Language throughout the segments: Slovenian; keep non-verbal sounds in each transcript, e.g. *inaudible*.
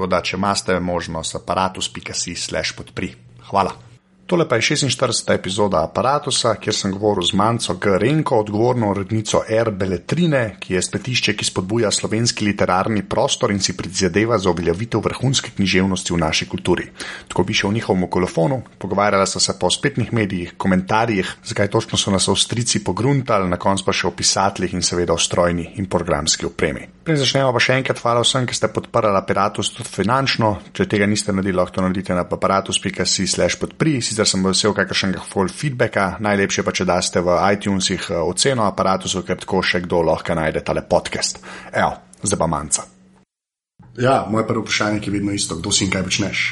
Tako da, če imate možnost, aparatus.si/slash podpri. Hvala. Tole pa je 46. epizoda aparata, kjer sem govoril z Manco Grenko, odgovorno urednico R. Beletrine, ki je spletišče, ki spodbuja slovenski literarni prostor in si prizadeva za uveljavitev vrhunske književnosti v naši kulturi. Tako piše v njihovem kolofonu, pogovarjala so se po spletnih medijih, komentarjih, zakaj točno so nas avstrici pogruntali, na koncu pa še o pisateljih in seveda o strojni in programski opremi. Prej začnemo pa še enkrat hvala vsem, ki ste podprli aparatus tudi finančno. Če tega niste naredili, lahko to naredite na aparatus.si/slash podpri sicer sem vesel kakršnega full feedbacka, najlepše pa če daste v iTunesih eh, oceno aparatu, ker tako še kdo lahko najde tale podcast. Evo, zdaj pa manjca. Ja, moje prvo vprašanje je vedno isto, kdo si in kaj počneš.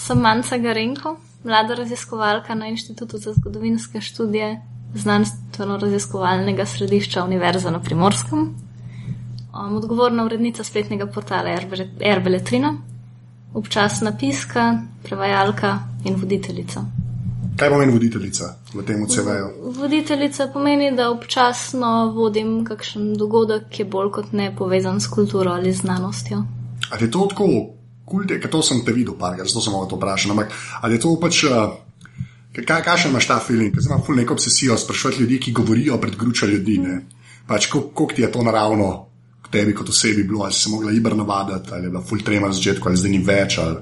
Sem Manca Garenko, mlada raziskovalka na Inštitutu za zgodovinske študije znanstveno-raziskovalnega središča Univerze na Primorskem. Um, odgovorna urednica spletnega portala Erbeletrina, občasna piska, prevajalka in voditeljica. Kaj pomeni voditeljica v tem CV-ju? Voditeljica pomeni, da občasno vodim kakšen dogodek, ki je bolj kot ne povezan s kulturo ali znanostjo. Ali je to tako, kulte, ker to sem te videl, parkrat, zato sem to vprašal. Ampak ali je to pač. Eh, kaj, še imaš ta feeling, da imaš neko obsesijo sprašovati ljudi, ki govorijo pred gruča ljudi? Pač, Kako ti je to naravno tebi kot osebi bilo, ali si se mogla ibr navaditi, ali je bila full trema na začetku, ali zdaj ni več. Ali...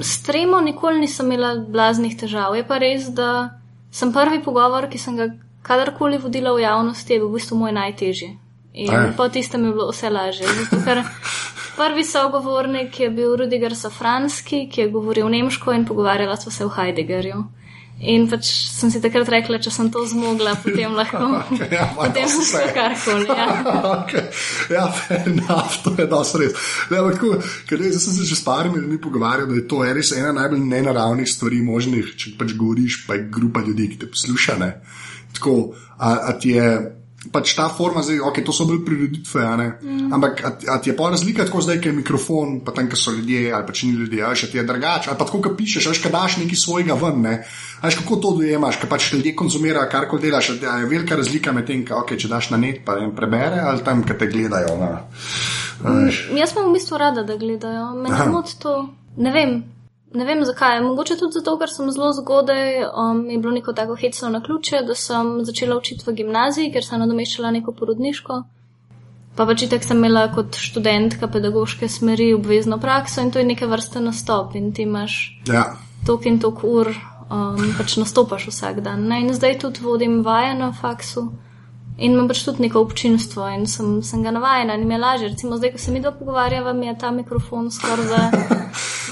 S tremo nikoli nisem imela blaznih težav. Je pa res, da sem prvi pogovor, ki sem ga kadarkoli vodila v javnosti, je bil v bistvu moj najtežji. In po tistem je bilo vse lažje. Zato, ker prvi sogovornik je bil Rudiger Safranski, ki je govoril nemško in pogovarjala sva se v Heideggerju. In pač sem si takrat rekla, če sem to zmogla, potem lahko. okay, *laughs* ja, potem sem se karkoli. Ja, *laughs* okay. ja enough, to je dosti res. Ne, ampak, ker jaz sem se že s parimi ljudmi pogovarjal, da je to res ena najbolj nenaravnih stvari možnih, če pač govoriš, pa je grupa ljudi, ki te posluša. Ne. Tako, a, a ti je pač ta forma, zdaj, okay, to so bile prireditve, mm. ampak a, a ti je pa razlika, tako zdaj, ki je mikrofon, pa tam, ki so ljudje, ali pač ni ljudje, ali še ti je drugače, ali pa tako, ki pišeš, ali pa daš nekaj svojega ven, ne? ali kako to dojemaš, ker pač ljudje konzumirajo, kar koli delaš, ali je velika razlika med tem, kaj, okay, če daš na net, pa jim prebere, ali tam, ki te gledajo. Mm, jaz sem v bistvu rada, da gledajo, meni je to, ne vem. Ne vem zakaj, mogoče tudi zato, ker sem zelo zgodaj, um, je bilo neko tako hecno na ključe, da sem začela učiti v gimnaziji, ker sem nadomeščala neko porodniško. Pa pač itek sem imela kot študentka pedagoške smeri obvezno prakso in to je neke vrste nastop in ti imaš ja. tok in tok ur, um, pač nastopaš vsak dan. Ne? In zdaj tudi vodim vaje na faksu. In imam pač tudi neko občinstvo in sem, sem ga navajena in mi je lažje. Recimo zdaj, ko se mi dva pogovarjava, mi je ta mikrofon skoraj za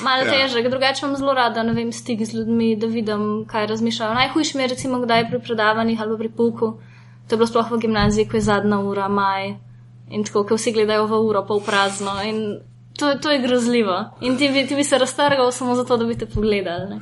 malo ja. težek. Drugače imam zelo rada, ne vem, stik z ljudmi, da vidim, kaj razmišljajo. Najhujši mi je recimo, kdaj pri predavanjih ali pri puku. To je bilo sploh v gimnaziji, ko je zadnja ura, maj. In tako, ko vsi gledajo v uro, pa v prazno. In to, to je grozljivo. In ti, ti bi se raztrgal samo zato, da bi te pogledali. Ne?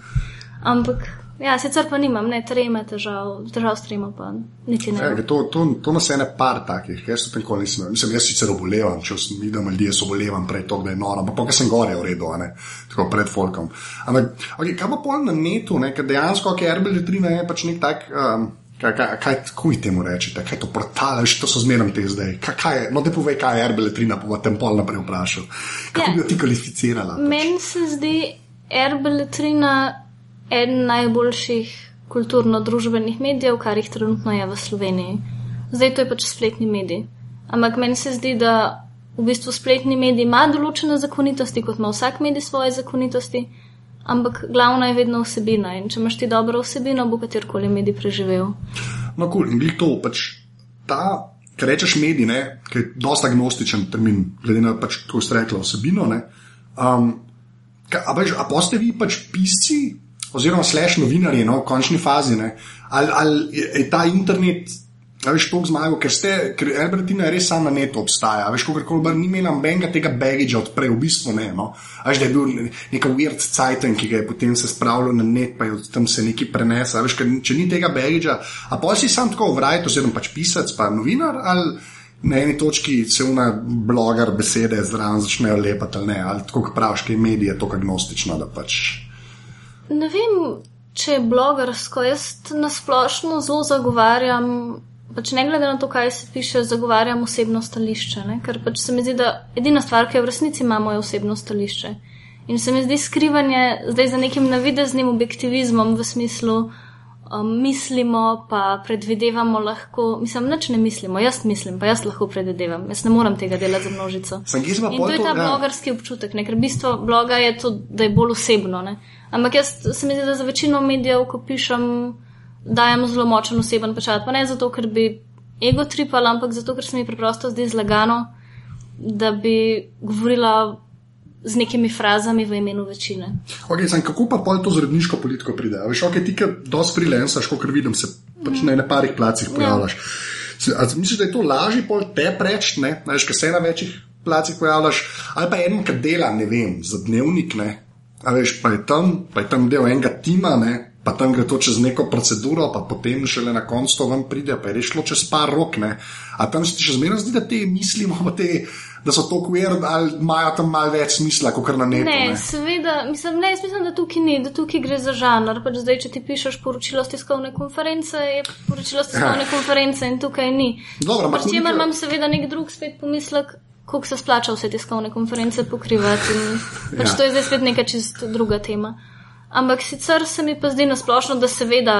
Ampak Ja, sicer pa nimam, ne treme, težav, težav s tremo, pa niti ne. Ja, to, to, to nas je ne par takih, jaz sem nikoli nisem. Mislim, jaz sicer obolevam, če da ljudje so obolevam prej to, da je noro, ampak pa sem gore v redu, ne, tako pred folkom. Ampak, okay, kaj pa pol na netu, ne, ker dejansko, ok, RBL 3 je pač nek tak. Um, Kaj, kaj, kaj kuj temu rečete, kaj to portale, to so zmerno te zdaj. Kaj, kaj je, no, da povej, kaj je RBL 3, pa bom pol naprej vprašal. Kako ja, bi jo ti kvalificirala? Meni se zdi RBL 3 eden najboljših kulturno-družbenih medijev, kar jih trenutno je v Sloveniji. Zdaj to je pač spletni medij. Ampak meni se zdi, da v bistvu spletni medij ima določene zakonitosti, kot ima vsak medij svoje zakonitosti, ampak glavna je vedno vsebina in če imaš ti dobro vsebino, bo katerkoli medij preživel. No, kul, cool. in glih to, pač ta, kar rečeš medij, ne, ki je dosta agnostičen termin, glede na pač, kako ste rekli, vsebino. Ne, um, ka, a, veš, a poste vi pač pisci, oziroma slash novinarji, no, v končni fazi, ne, ali, ali je, je ta internet. Veš, toliko zmagal, ker ste, ker Albertina res sama na netu obstaja. Veš, kako koli ni imela nobenega tega bagagea odprej, v bistvu ne. No? Veš, da je bil neka weird cajten, ki ga je potem se spravljal na net, pa je tam se nekaj prenesel. Veš, ker, če ni tega bagagea, a pa si sam tako vrajt, oziroma pač pisac, pa novinar, ali na eni točki se una blogar besede zraven začnejo lepati, ali ne, ali tako, praviš, kaj medije, to agnostično, da pač. Ne vem, če je blogersko, jaz nasplošno zelo zagovarjam pač ne glede na to, kaj se piše, zagovarjam osebno stališče. Ne? Ker pač se mi zdi, da edina stvar, ki jo v resnici ima moje osebno stališče. In se mi zdi skrivanje zdaj za nekim navideznim objektivizmom v smislu, um, mislimo, pa predvidevamo lahko, mislim, nič ne mislimo, jaz mislim, pa jaz lahko predvidevam, jaz ne morem tega delati za množico. In to je ta ja. blogarski občutek, ne? ker bistvo bloga je to, da je bolj osebno. Ne? Ampak jaz se mi zdi, da za večino medijev, ko pišem dajem zelo močen oseben pečat. Pa ne zato, ker bi ego tripala, ampak zato, ker se mi preprosto zdi zlagano, da bi govorila z nekimi frazami v imenu večine. Okay, sem, kako pa pol to z redniško politiko pride? Veš, ok, ti, ki dosti freelancaš, kot vidim, se pač mm. na parih placih ja. pojavljaš. Ja. Misliš, da je to lažje pol te preč, ne, veš, kaj se na večjih placih pojavljaš, ali pa en, ki dela, ne vem, za dnevnik, ne. A veš, pa je tam, pa je tam del enega tima, ne, pa tam gre to čez neko proceduro, pa potem šele na koncu to vam pride, pa je rešilo čez par rok. Ne? A tam se ti še zmeraj zdi, da te mislimo, te, da so to queer, ali imajo tam malo več smisla, kot na netu. Ne, ne? seveda, mislim, ne, mislim, da tukaj ni, da tukaj gre za žanr. Pač zdaj, če ti pišeš poročilo z tiskovne konference, je poročilo z tiskovne ja. *laughs* konference in tukaj ni. Dobro, pač če imam seveda nek drug spet pomislek. Kako se splača vse tiskovne konference pokrivati? Pač ja. To je zdaj spet neka čisto druga tema. Ampak sicer se mi pa zdi nasplošno, da seveda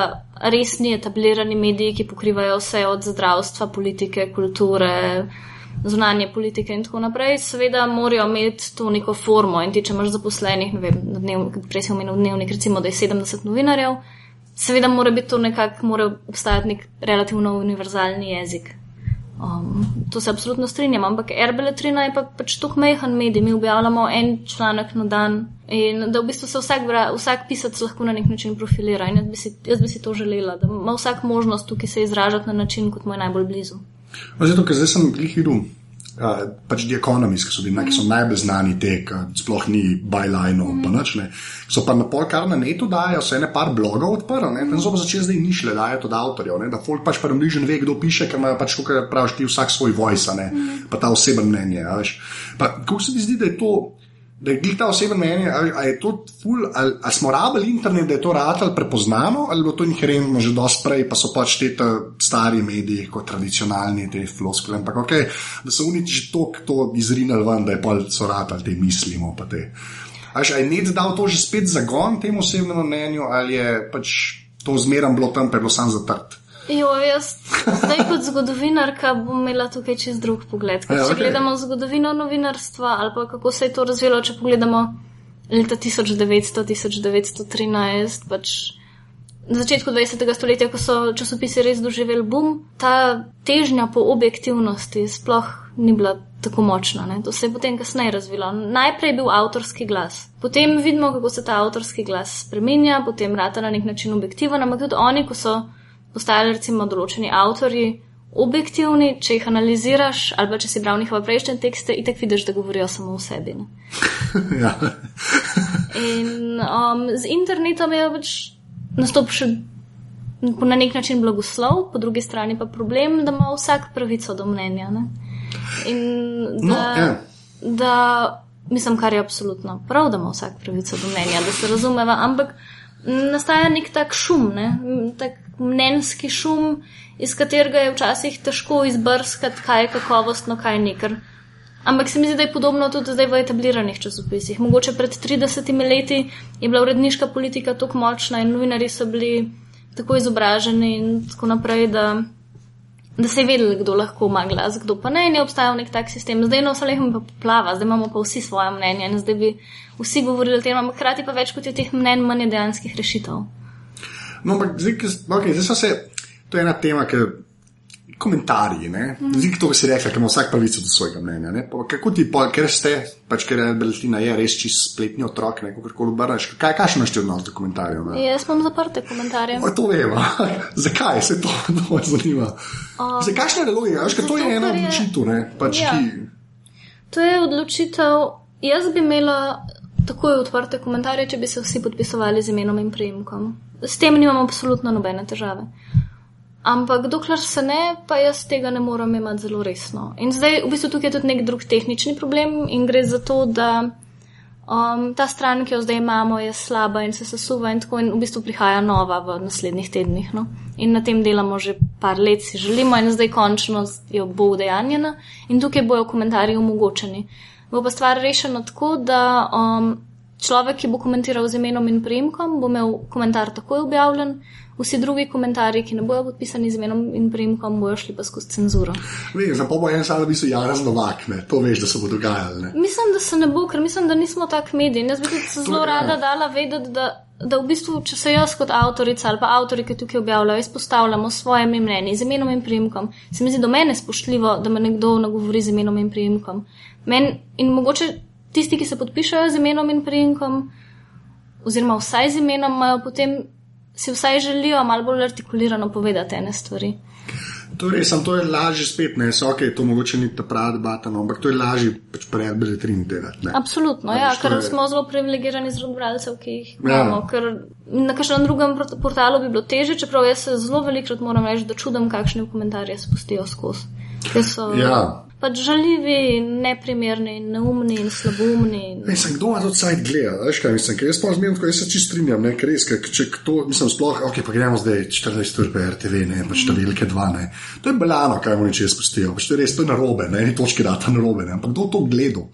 res ni etablirani mediji, ki pokrivajo vse od zdravstva, politike, kulture, zunanje politike in tako naprej. Seveda morajo imeti to neko formo in ti, če imaš zaposlenih, ne vem, dnev, prej si omenil dnevnik, recimo, da je 70 novinarjev, seveda mora biti to nekako, mora obstajati nek relativno univerzalni jezik. Um, to se absolutno strinjam, ampak RBL13 je pa pač tako mehen medij, mi objavljamo en članek na dan in da v bistvu se vsak, vsak pisac lahko na nek način profilira in jaz bi si, jaz bi si to želela, da ima vsak možnost tukaj se izražati na način, kot mu je najbolj blizu. No, zato, ker zdaj sem glih videl uh, pač The Economist, ki so, bili, ki so najbolj znani te, sploh ni byline, mm. pa noč ne. So pa na pol kar na netu dajo, se ene par blogov odprl, ne, tam so pa začeli zdaj nišle, dajo to od avtorjev, ne, da folk pač premližen ve, kdo piše, ker ima pač, kako praviš, ti vsak svoj voice, ne, mm. pa ta oseben mnenje, veš. Pa, kako se ti zdi, da je to? Da je ta osebno mnenje, ali, ali je to ful, ali, ali smo rabili internet, da je to ratelj prepoznano, ali bo to inherentno že dosti prej, pa so pač te stari mediji, kot tradicionalni, te floskele. Ampak ok, da so oni že to, to izrinili ven, da je pa so ratelj te mislimo. Ali je nec dal to že spet zagon temu osebnemu mnenju, ali je pač to zmeram bilo tam, pa je bilo sam zatrt. Jo, jaz, zdaj kot zgodovinarka bom imela tukaj čez drug pogled. Ja, če okay. gledamo zgodovino novinarstva ali pa kako se je to razvilo, če pogledamo leta 1900-1913, pač na začetku 20. stoletja, ko so časopisi res doživeli boom, ta težnja po objektivnosti sploh ni bila tako močna. Ne? To se je potem kasneje razvilo. Najprej je bil avtorski glas. Potem vidimo, kako se ta avtorski glas spremenja, potem rata na nek način objektiven, ampak tudi oni, ko so postajali recimo določeni avtori objektivni, če jih analiziraš, ali pa če si bral njihove prejšnje tekste, in tako vidiš, da govorijo samo o sebi. *laughs* ja. in um, z internetom je pač nastop še na nek način blagoslov, po drugi strani pa problem, da ima vsak pravico do mnenja. Ne? In da, no, ja. da, mislim, kar je absolutno prav, da ima vsak pravico do mnenja, da se razumeva, ampak nastaja nek tak šum, ne? tak mnenjski šum, iz katerega je včasih težko izbrskati, kaj je kakovostno, kaj je nekar. Ampak se mi zdi, da je podobno tudi zdaj v etabliranih časopisih. Mogoče pred 30 leti je bila uredniška politika tako močna in novinari so bili tako izobraženi in tako naprej, da da se je vedelo, kdo lahko ima glas, kdo pa ne, in je obstajal nek tak sistem. Zdaj no, vse lepo pa plava, zdaj imamo pa vsi svoje mnenje in zdaj bi vsi govorili o tem, ampak hkrati pa več kot je teh mnen, manj je dejanskih rešitev. No, ampak zdaj, okay, zdaj se, to je ena tema, ki komentarji. Mm. Zdaj, to si rekel, ima vsak pravico do svojega mnenja. Pa, kako ti, pa, ker ste, pač ker je Berlina je res čist spletni otrok, ne kako koli obrneš. Kaj, še imaš ti odnos do komentarjev? Ne? Jaz imam zaprte komentarje. O, to vemo. *laughs* Zakaj se *laughs* to me zanima? Um, Zakaj ne deluje? Veš, to je ena odločitev. Pač ja. To je odločitev. Jaz bi imela takoj odprte komentarje, če bi se vsi podpisovali z imenom in prejemkom. S tem nimam absolutno nobene težave. Ampak dokler se ne, pa jaz tega ne morem imeti zelo resno. In zdaj v bistvu tukaj je tudi nek drug tehnični problem in gre za to, da um, ta stran, ki jo zdaj imamo, je slaba in se sesuva in tako in v bistvu prihaja nova v naslednjih tednih. No? In na tem delamo že par let, si želimo in zdaj končno jo bo udejanjena in tukaj bojo komentarji omogočeni. Bo pa stvar rešena tako, da um, človek, ki bo komentiral z imenom in prejemkom, bo imel komentar takoj objavljen vsi drugi komentarji, ki ne bojo podpisani z imenom in primkom, bojo šli pa skozi cenzuro. Za pobo en sam, da bi se jaz novak, ne? to veš, da se bo dogajalo. Mislim, da se ne bo, ker mislim, da nismo tak mediji. Jaz bi tudi zelo rada dala vedeti, da, da v bistvu, če se jaz kot avtorica ali pa avtori, ki tukaj objavljajo, izpostavljamo svoje mnenje z imenom in primkom, se mi zdi do mene spoštljivo, da me nekdo nagovori z imenom in primkom. Men, in mogoče tisti, ki se podpišajo z imenom in primkom, oziroma vsaj z imenom, imajo potem si vsaj želijo malo bolj artikulirano povedati ene stvari. To je res, to je lažje spet, ne, so ok, to mogoče ni ta pravi debata, no, ampak to je lažje pač pred beletrini delati. Absolutno, ja, ker je... smo zelo privilegirani z rodbralcev, ki jih ja. imamo, ker na kakšnem drugem portalu bi bilo teže, čeprav jaz se zelo velikrat moram reči, da čudem, kakšne komentarje spustijo skozi. Ja pač žaljivi, neprimerni, neumni in slaboumni. Mislim, kdo to cajt gleda, veš kaj mislim, ker jaz pa zmerno, ko jaz se čist strinjam, ne, ker res, če to, mislim, sploh, ok, pa gremo zdaj 14 ur po RTV, ne, pač številke dva, ne. To je balano, kaj oni če spustijo, pač to je res, to je narobe, ne, ni točke data narobe, ne, ampak kdo to gleda.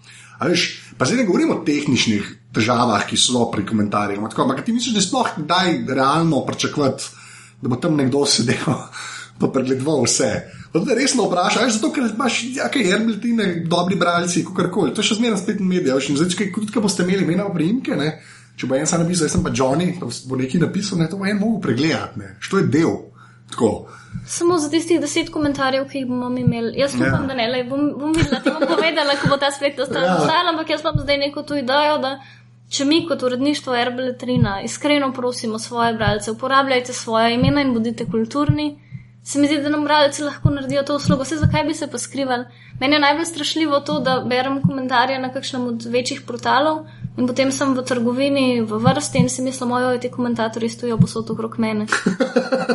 Veš, pa zdaj ne govorimo o tehničnih težavah, ki so pri komentarjih, ampak ti misliš, da sploh daj realno pričakovati, da bo tam nekdo sedel *laughs* pa pregledoval vse. Je resno vprašanje, zato ker imaš ja, hermeltine, dobri bralci, kako koli. To je še zmeraj spet medije. Zdaj, če kaj boste imeli imena v primke, ne? če bo en sam napisal, jaz sem pa Johnny, pa bo nekaj napisal, ne, to bo en mogel pregledati, što je del. Tako. Samo za tistih deset komentarjev, ki jih bomo imeli. Jaz upam, ja. da ne, le bom, bom videla, da bom povedala, ko bo ta splet ostal ja. zastal, ampak jaz imam zdaj neko to idejo, da če mi kot uredništvo Erbeletrina iskreno prosimo svoje bralce, uporabljajte svoje imena in bodite kulturni se mi zdi, da nam bralci lahko naredijo to uslugo. Vse zakaj bi se pa skrivali? Meni je najbolj strašljivo to, da berem komentarje na kakšnem od večjih portalov in potem sem v trgovini v vrsti in si mislim, ojoj, ti komentatorji stojijo posod okrog mene.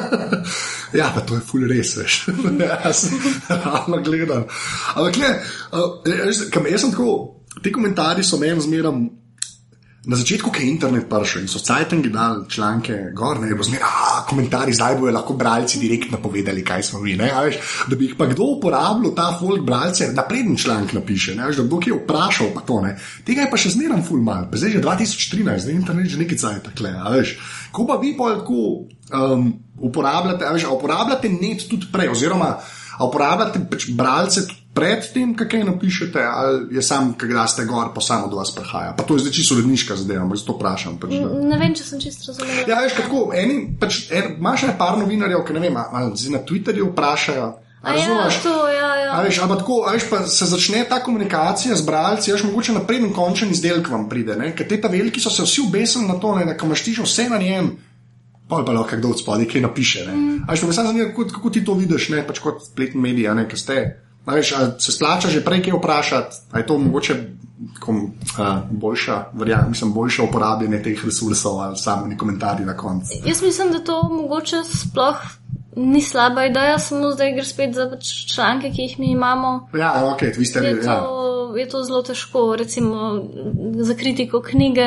*laughs* ja, pa to je ful res, veš. *laughs* jaz ravno gledam. Ampak, jaz sem tako, ti komentarji so meni zmeram. Na začetku, ko je internet prišel in so cajtangi dali članke gor, ne bo zmeraj, komentarji zdaj bojo lahko bralci direktno povedali, kaj smo mi. Veš, da bi jih pa kdo uporabljal, ta folk bralce, da preden članek napiše, ne, veš, da bo kdo vprašal, pa to ne. Tega je pa še zmeraj full mal, zdaj že 2013, zdaj internet že nekaj cajt takle. Ko pa vi pa lahko um, uporabljate, veš, uporabljate net tudi prej, oziroma uporabljate pač bralce tudi predtem, kaj napišete, ali je sam, kaj ste gor, pa samo do vas prihaja. Pa to je zdaj čisto uredniška zadeva, ampak zato vprašam. Pač, ne vem, če sem čisto razumel. Ja, veš, kako eni, pač, en, imaš nekaj par novinarjev, ki ne vem, ali na Twitterju vprašajo. Razumeš? Ja, to, ja, ja. Veš, ampak tako, veš, pa se začne ta komunikacija z bralci, veš, mogoče naprej in končen izdelek vam pride, ker te ta veliki so se vsi ubesili na to, ne, da imaš ti že vse na njem. Pa pa lahko kdo od spodaj kaj napiše. Mm. Veš, pa me samo zanima, kako, kako ti to vidiš, ne pač kot spletni mediji, ne, ki ste. Veš, se splača že prej kaj vprašati, ali je to mogoče kom, uh, boljša, verjam, mislim, boljše uporabljanje teh resursov ali samo neki komentarji na koncu. Jaz mislim, da to mogoče sploh ni slaba ideja, samo zdaj gre spet za pač članke, ki jih mi imamo. Ja, ok, vi ste rekli. Ja. Je to zelo težko, recimo za kritiko knjige.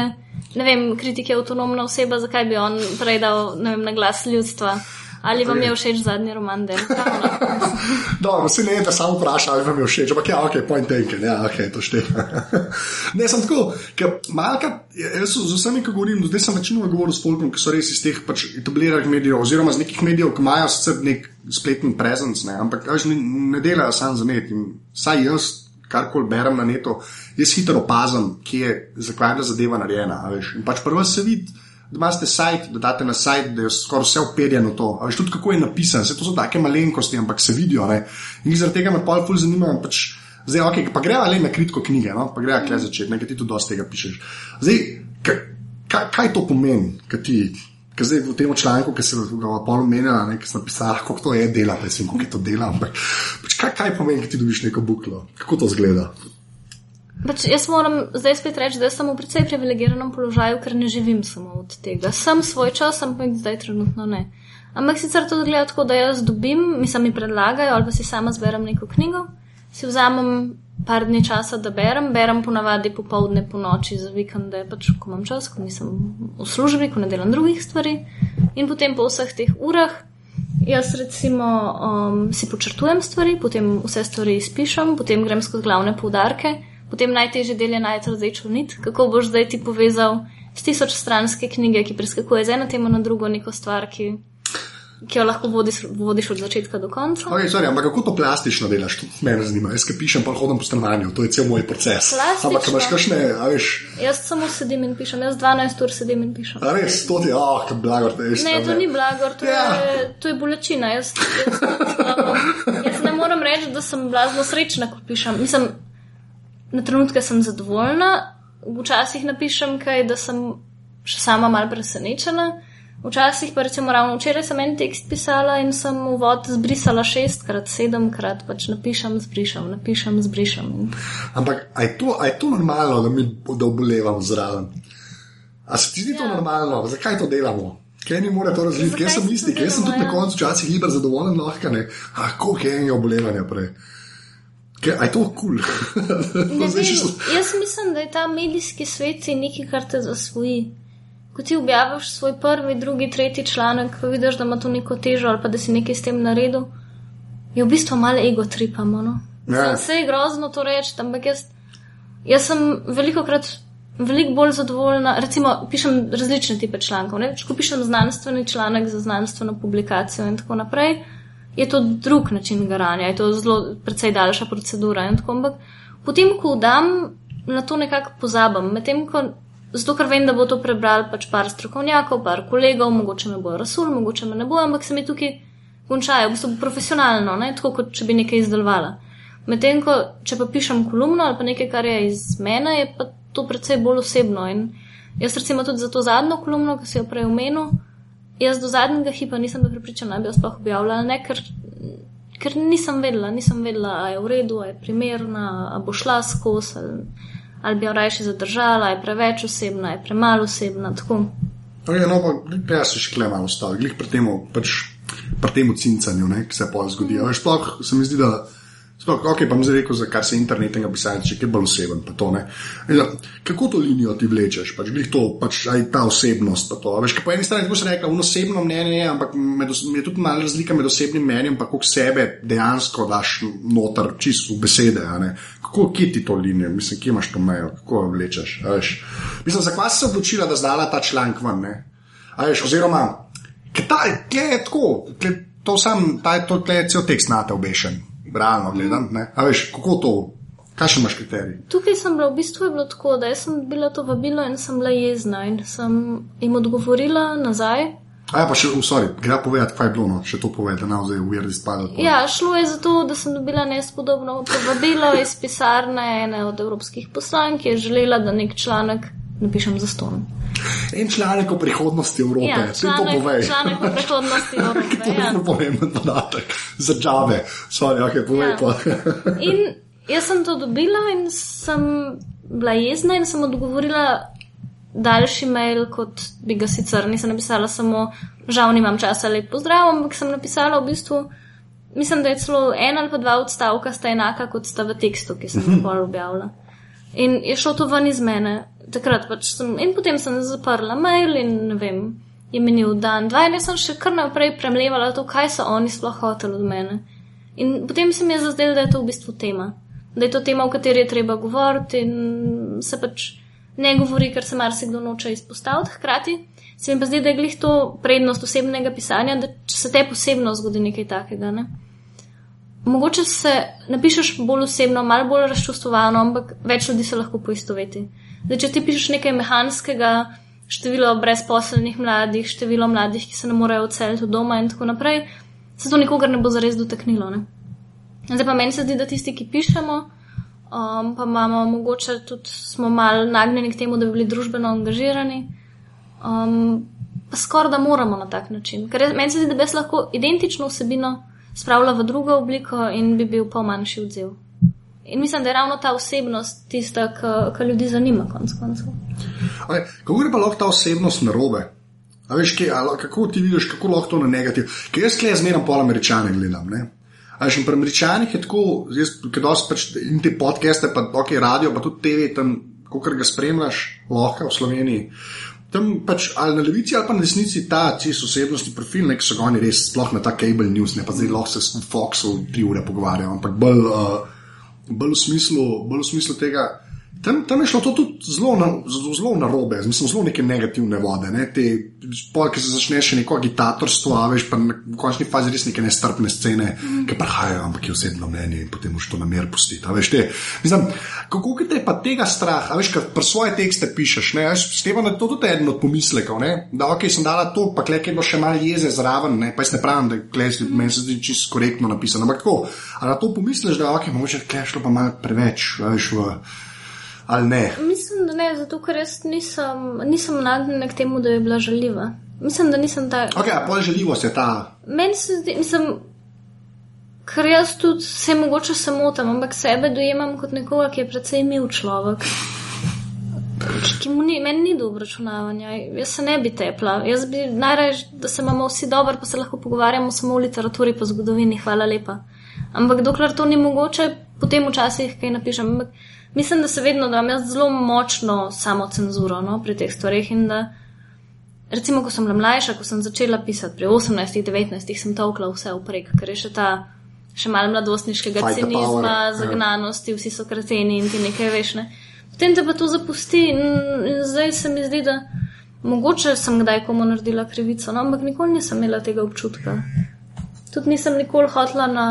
Ne vem, kritik je avtonomna oseba, zakaj bi on predal vem, na glas ljudstva Ali vam je všeč zadnji roman Delta? *laughs* Dobro, se ne, da samo vprašaj, ali vam je všeč, ampak ja, ok, point taken, ja, ok, to šteje. *laughs* ne, sem tako, ker malka, jaz z vsemi, ki govorim, zdaj sem večinoma govoril s folkom, ki so res iz teh pač etabliranih medijev, oziroma z nekih medijev, ki imajo sicer nek spletni prezenc, ne, ampak veš, ne, ne delajo sam za net. In saj jaz, karkoli berem na netu, jaz hitro opazim, kje je zakladna zadeva narejena. a veš. In pač prvo se vidi, da imate sajt, da date na sajt, da je skoraj vse uperjeno to. A veš tudi, kako je napisano, vse to so take malenkosti, ampak se vidijo. Ne? In zaradi tega me pol ful zanima. Pač, zdaj, okay, pa greva le na kritko knjige, no? pa greva kle začeti, nekaj ti tu dosti tega pišeš. Zdaj, kaj, kaj, kaj to pomeni, kaj ti. Ker zdaj v tem članku, ki se ga pol omenjala, ki sem napisala, kako to je dela, ne vem, kako je to dela, ampak pač kaj, kaj pomeni, da ti dobiš neko buklo, kako to zgleda. Pač jaz moram zdaj spet reči, da sem v precej privilegiranem položaju, ker ne živim samo od tega. Sem svoj čas, ampak zdaj trenutno ne. Ampak sicer to gleda tako, da jaz dobim, mi sami predlagajo, ali pa si sama zberem neko knjigo, si vzamem par dni časa, da berem, berem ponavadi popovdne, po noči, za vikende, pač ko imam čas, ko nisem v službi, ko ne delam drugih stvari. In potem po vseh teh urah jaz recimo um, si počrtujem stvari, potem vse stvari izpišem, potem grem skozi glavne poudarke. Potem najtežji del je najti rdečo nit, kako boš zdaj ti povezal s tisoč stranske knjige, ki preskakuje z eno temo na drugo, neko stvar, ki, ki jo lahko vodiš, vodiš od začetka do konca. Okay, sorry, ampak kako to plastično delaš, to me zanima. Jaz, ki pišem, pa hodim po stanovanju, to je cel moj proces. Plastično? Ampak, imaš kakšne, a veš. Jaz samo sedim in pišem, jaz 12 ur sedim in pišem. A res, to ti je, ah, oh, blagor, te je. Ne, to ni blagor, to, Ja. je, to je bolečina. Jaz, jaz, um, jaz ne morem reči, da sem blazno srečna, ko pišem. Mislim, na trenutke sem zadovoljna, včasih napišem kaj, da sem še sama mal presenečena. Včasih pa recimo ravno včeraj sem en tekst pisala in sem uvod zbrisala šestkrat, sedemkrat, pač napišem, zbrišem, napišem, zbrišem. In Ampak, je, to, je to normalno, da mi da obolevam zraven? A se ti zdi ja. to normalno? Zakaj to delamo? Kaj ni more to razviti? Jaz sem se isti, jaz sem tudi delamo, na ja? koncu včasih hiper zadovoljen, lahko ne. Ah, koliko je enega obolevanja prej. Kaj, je to kul? Ne *laughs* Cool? vem, jaz mislim, da je ta medijski svet nekaj, kar te zasvoji. Ko ti objaviš svoj prvi, drugi, tretji članek, pa vidiš, da ima to neko težo ali pa da si nekaj s tem naredil, je v bistvu malo ego tripamo. No? Ja. Vse je grozno to reči, ampak jaz, jaz sem veliko krat. Veliko bolj zadovoljna, recimo, pišem različne type člankov. Ne? Ko pišem znanstveni članek za znanstveno publikacijo in tako naprej, je to drug način garanja, je to zelo precej daljša procedura. in Tako, ampak potem, ko dam, na to nekako pozabim. Medtem, ko, zato, ker vem, da bo to prebral pač par strokovnjakov, par kolegov, mogoče me bojo rasul, mogoče me ne bo, ampak se mi tukaj končajo, v bistvu profesionalno, ne? tako kot če bi nekaj izdelovala. Medtem, ko če pa pišem kolumno ali pa nekaj, kar je iz mene, je pa to precej bolj osebno. In jaz recimo tudi za to zadnjo kolumno, ki si jo prej omenil, jaz do zadnjega hipa nisem bila pripričana, da bi jo sploh objavljala, ne, ker, ker nisem vedela, nisem vedela, a je v redu, a je primerna, a bo šla skozi, ali, ali bi jo raje zadržala, a je preveč osebna, a je premalo osebna. Tako. Okay, no, pa jaz se še klema ostali, glih pri tem, pač, pri tem cincanju, ne, ki se pol zgodi. Mm. Sploh se mi zdi, da. Sploh, ok, pa mi zdaj rekel, za kar se internetnega pisanja, če je bolj oseben, pa to ne. Da, kako to linijo ti vlečeš, pač glih to, pač aj ta osebnost, pa to. Veš, po eni strani, tako se rekla, osebno mnenje je, ampak med, je tudi malo razlika med osebnim mnenjem, pa koliko sebe dejansko daš noter, čisto v besede. Kako, kje ti to linijo, mislim, kje imaš to mejo, kako jo vlečeš. Mislim, zakaj si se odločila, da zdala ta članek ven, veš, oziroma, tle je tako, tle, to sam, ta to, je cel tekst nate obešen, realno gledam, ne? A veš, kako to, kakšen imaš kriterij? Tukaj sem bila, v bistvu je bilo tako, da sem bila to vabilo in sem bila jezna in sem jim odgovorila nazaj. A ja, pa še, sorry, gre povedati, kaj je bilo, no, še to povedi, da ne zdaj uvirdi spadal. Ja, šlo je za to, da sem dobila nespodobno povabilo iz pisarne ene od evropskih poslank, ki je želela, da nek članek napišem za ston. En članek o prihodnosti Evrope, Ja, ti to povej. članek o prihodnosti *laughs* To Evrope. je Ja. pomemben podatek *laughs* za džave. Sorry, ok, povej Ja. pa. *laughs* In jaz sem to dobila in sem bila jezna in sem odgovorila daljši mail, kot bi ga sicer. Nisem napisala samo, žal nimam časa, lep pozdrav, ampak sem napisala v bistvu, mislim, da je celo en ali pa dva odstavka sta enaka, kot sta v tekstu, ki sem ga pol objavila. In je šlo to ven iz mene. Takrat pač sem, in potem sem zaprla mail in ne vem. je menil dan, dva in jaz sem še kar naprej premlevala to, kaj so oni sploh hoteli od mene. In potem se mi je zazdelo, da je to v bistvu tema. Da je to tema, o kateri je treba govoriti in se pač ne govori, ker se marsikdo noče izpostaviti. Hkrati se mi pa zdi, da je glih to prednost osebnega pisanja, da če se te posebno zgodi nekaj takega. Ne? Mogoče se napišeš bolj osebno, malo bolj razčustvovano, ampak več ljudi se lahko poistoveti. Zdaj, če ti pišeš nekaj mehanskega, število brezposelnih mladih, število mladih, ki se ne morejo odseliti od doma in tako naprej, se to nikogar ne bo zares dotaknilo. Ne? Zdaj pa meni se zdi, da tisti, ki pišemo, um, pa imamo mogoče tudi smo mal nagnjeni k temu, da bi bili družbeno angažirani, um, pa skoraj da moramo na tak način. Ker meni se zdi, da bi lahko identično vsebino spravila v drugo obliko in bi bil pa manjši odziv. In mislim, da je ravno ta osebnost tista, ki ljudi zanima, konc koncev. Okay, kako je pa lahko ta osebnost narobe? A veš, kaj, a, kako ti vidiš, kako lahko to na negativ? Ker jaz klej zmeraj pol američane gledam. Ne? A še pri američanih je tako, ker dosti pač in te podcaste, pa ok, radio, pa tudi TV, tam, kako ga spremljaš, lahko v Sloveniji. Tam pač ali na levici ali pa na desnici ta čisto osebnostni profil, nek so oni res sploh na ta cable news, ne pa zdaj lahko se s Foxom tri ure pogovarjamo, ampak bolj. Uh, bolj v smislu, bolj v smislu tega. Tam, tam je šlo to tudi zelo na, zelo na robe, mislim, zelo neke negativne vode. Ne? Te polke se začne še neko agitatorstvo, a veš pa v končni fazi res neke nestrpne scene, mm. ki prihajajo, ampak je osebno mnenje in potem už to na mer pustiti. Mislim, kako te pa tega strah, a veš, kad pri svoje tekste pišeš, ne? S tem je to tudi eden od pomislekov, ne? da ok, sem dala to, pa klek je bilo še malo jeze zraven, ne? pa jaz ne pravim, da klek mm. meni se zdi čisto korektno napisano, ampak tako, a na to pomisliš, da ok, mogoče klek šlo pa malo preveč, veš, v ali ne? Mislim, da ne, zato ker jaz nisem, nisem nagnjen k temu, da je bila žaljiva. Mislim, da nisem ta. Ok, a pol žaljivost je ta. Meni se zdi, mislim, ker jaz tudi se mogoče samotam, ampak sebe dojemam kot nekoga, ki je predvsej imel človek. Ki mu ni, meni ni dobro računavanja, jaz se ne bi tepla. Jaz bi najraje, da se imamo vsi dobro, pa se lahko pogovarjamo samo o literaturi, pa zgodovini, hvala lepa. Ampak dokler to ni mogoče, potem včasih kaj napišem. Ampak mislim, da se vedno, da imam jaz zelo močno samo cenzuro no, pri teh stvarih. Da, recimo, ko sem bila mlajša, ko sem začela pisati pri 18-19, sem tolkla vse vprek, ker je še ta še malo mladostniškega Fight cinizma, ja. zagnanosti, vsi so krateni in ti nekaj veš. Ne. Potem te pa to zapusti in, in zdaj se mi zdi, da mogoče sem kdaj komu naredila krivico, no, ampak nikoli nisem imela tega občutka. Tudi nisem nikoli hotla na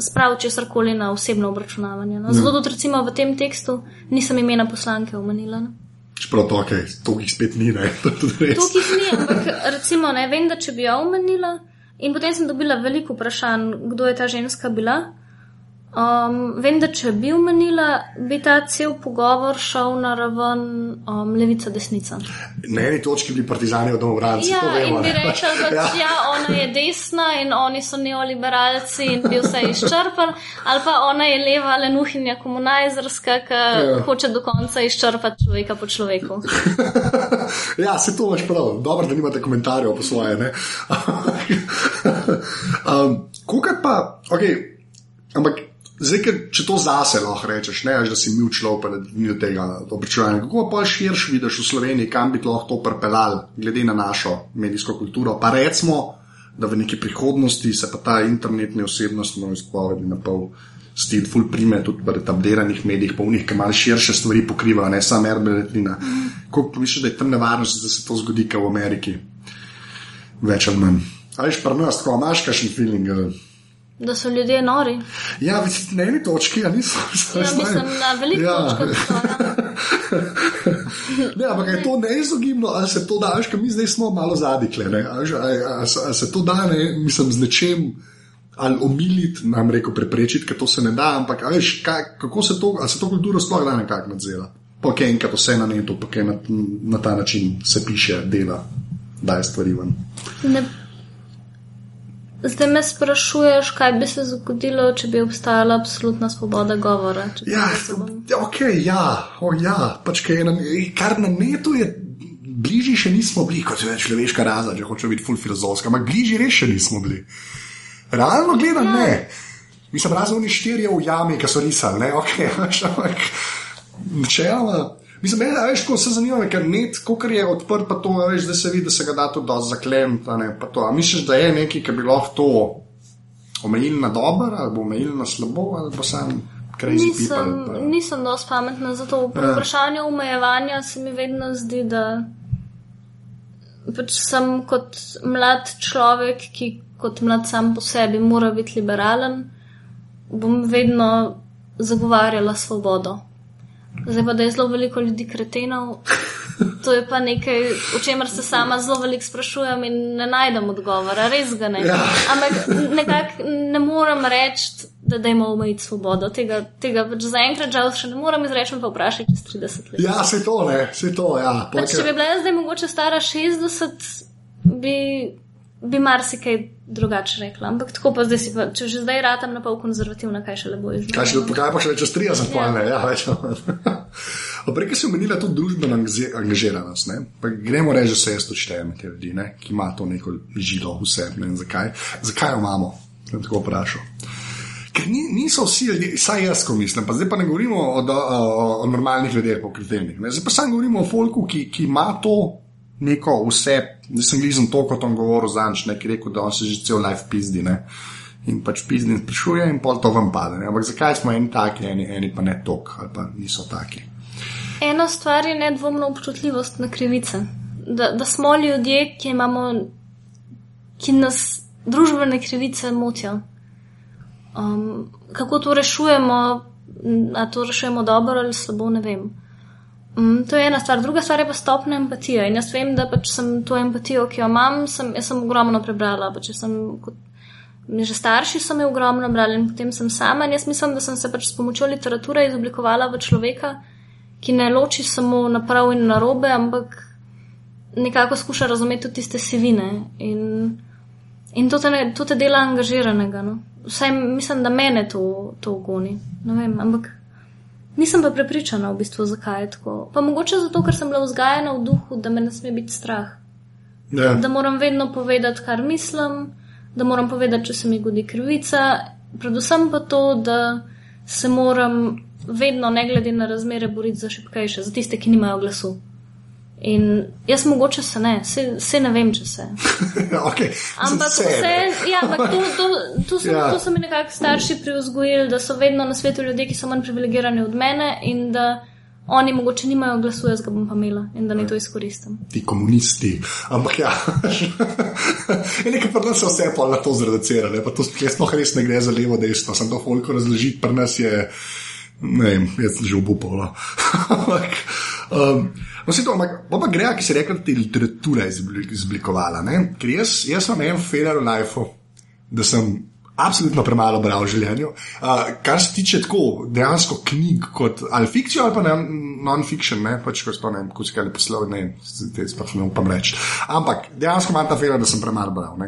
spravil česar koli na osebno obračunavanje. No. Zato tudi recimo v tem tekstu nisem imena poslanke omenila. No. Čeprav to, okay, to jih spet ni, ne. *laughs* to jih ni, ampak recimo ne vem, da če bi jo omenila. In potem sem dobila veliko vprašanj, kdo je ta ženska bila. Um, vem, da če bi omenila, bi ta cel pogovor šel na raven um, levica-desnica. Na eni točki bi partizani od domov ja, in bi rekli, da *laughs* ja. ja, ona je desna in oni so neoliberalci in bi vse izčrpali, ali pa ona je leva lenuhinja komunajzerska, ki ja. hoče do konca izčrpati človeka po človeku. *laughs* ja, se to imaš prav. Dobro, da nimate komentarjev po svoje. *laughs* um, Kukaj pa, ok, ampak. Zdaj, ker, če to zase lahko rečeš, ne, da si mi človek, da ni od tega obračunanja. Kako pa širš vidiš v Sloveniji, kam bi lahko to pripeljal, glede na našo medijsko kulturo? Pa recimo, da v neki prihodnosti se pa ta internetni osebnostno izpovedi na pol stil, full prime tudi v etabliranih medijih, pa v njih, ki malo širše stvari pokrivajo, ne samo erbeletina. Kako misliš, da je tam nevarnost, da se to zgodi, kot v Ameriki? Več ali manj. Ali pa imaš tako, imaš kakšen feeling? Ali? Da so ljudje nori. Ja, na eni točki, a niso. *laughs* Ja, mislim, na veliko ja. točkah. *laughs* ne, ampak je to neizogibno, ali se to da, ker mi zdaj smo malo zadikle. Ali se to da, ne, mislim, z nečem. Ali omiliti, nam reko, preprečiti, ker to se ne da, ampak veš, kaj, kako se to, ali se to kulturo sploh da nekako nadzira. Pa kaj enkrat vse na netu, pa kaj na, na ta način se piše, dela, daje stvari ven. Ne Zdaj me sprašuješ, kaj bi se zgodilo, če bi obstajala absolutna svoboda govora. Ja, ok, ja, oh, ja. Pač, na, kar na netu je, bližje še nismo bili, kot je človeška raza, če hočemo biti full filozofska, ampak bližje res še nismo bili. Realno gledam, ja. ne. Mislim, razen oni štirje v jami, ki so risali, ne, ok, *laughs* ampak načeloma. Mislim, meni, a veš, ko se zanima, ker net, kot je odprt, pa to, veš, da se vidi, da se ga da tudi dosti. A misliš, da je nekaj, ki bi lahko to omejili na dobro, ali bo omejili na slabo, ali pa sam Nisem, people. Pa. nisem dosti pametna za to. Pri Ja. vprašanju omejevanja se mi vedno zdi, da pač sem kot mlad človek, ki kot mlad sam po sebi mora biti liberalen, bom vedno zagovarjala svobodo. Zdaj pa, da je zelo veliko ljudi kretenov, to je pa nekaj, o čemer se sama zelo veliko sprašujem in ne najdem odgovora, res ga ne. Ja. Ampak nekako ne morem reči, da dajmo omejiti svobodo. Tega, tega pač zaenkrat žal še ne morem izreči, pa vprašaj čez 30 let. Ja, se to ne, se to, ja. Pač, če bi bila jaz zdaj mogoče stara 60, bi, bi marsikaj drugače rekla. Ampak tako pa zdaj si pa, če že zdaj ratam na pol konzervativna, kaj še le boje. Kaj, še, kaj pa še čez 30 Ja. ja. ne, ja, več. *laughs* Prej si omenila tudi družbeno angažiranost. gremo reči, da se jaz tudi štejem med te ljudi, ne, ki ima to neko žilo v sebi. Ne, zakaj? zakaj jo imamo? Sem tako vprašal. Ker ni, niso vsi ljudje, saj jaz, ko mislim, pa zdaj pa ne govorimo o, o, o, normalnih ljudeh, pokritivnih. ne. Zdaj pa samo govorimo o folku, ki, ki ima to neko vse. Zdaj sem glizem to, kot on govoril zanč, ne, ki je rekel, da on se že cel life pizdi. Ne. In pač pizdi in sprašuje, in pol to vam pade. Ne. Ampak zakaj smo eni taki, eni, eni pa ne tok, ali pa niso taki. Ena stvar je nedvomno občutljivost na krivice. Da, da smo ljudje, ki imamo, ki nas družbene krivice motijo. Um, kako to rešujemo, m, a to rešujemo dobro ali slabo, ne vem. Um, to je ena stvar. Druga stvar je pa stopna empatija. In jaz vem, da pač sem to empatijo, ki jo imam, sem, sem ogromno prebrala. Pač sem kot Že starši so me ogromno brali in potem sem sama. In jaz mislim, da sem se pač s pomočjo literature izoblikovala v človeka, ki ne loči samo na prav in na robe, ampak nekako skuša razumeti tudi tiste sivine. In, in to, te to te dela angažiranega. No? Vsaj mislim, da mene to, to goni. Ne vem, ampak nisem pa prepričana v bistvu, zakaj je tako. Pa mogoče zato, ker sem bila vzgajena v duhu, da me ne sme biti strah. Ja. Da moram vedno povedati, kar mislim, da moram povedati, če se mi godi krivica, predvsem pa to, da se moram vedno, ne glede na razmere, boriti za šipkejše, za tiste, ki nimajo glasu. In jaz mogoče se ne, se, se ne vem, če se. *laughs* okay. Ampak vse, ja, ampak to, to, to, so, Ja. to so mi nekako starši privzgojili, da so vedno na svetu ljudje, ki so manj privilegirani od mene in da oni mogoče nimajo glasu, jaz ga bom pa imela in da ne to izkoristim. Ti komunisti. Ampak ja, je *laughs* nekaj pri nas se vse pa na to zreduciralo. Pa to sploh res ne gre za levo, desno, sem to holiko razložiti, pri nas je, ne vem, jaz sem že obupal. No. *laughs* Ampak, um, no, se to, ampak, pa pa gre, ki se reče, da je literatura. Ne? Ker jaz, jaz sem en failure v lifeu, da sem. Absolutno premalo bral v življenju. Uh, kar se tiče tako dejansko knjig, kot ali fikcijo ali pa non-fiction, ne pač ko so to ne, vem, ko si kaj poslal, ne, te sploh ne upam reči. Ampak dejansko imam ta feeling, da sem premalo bral.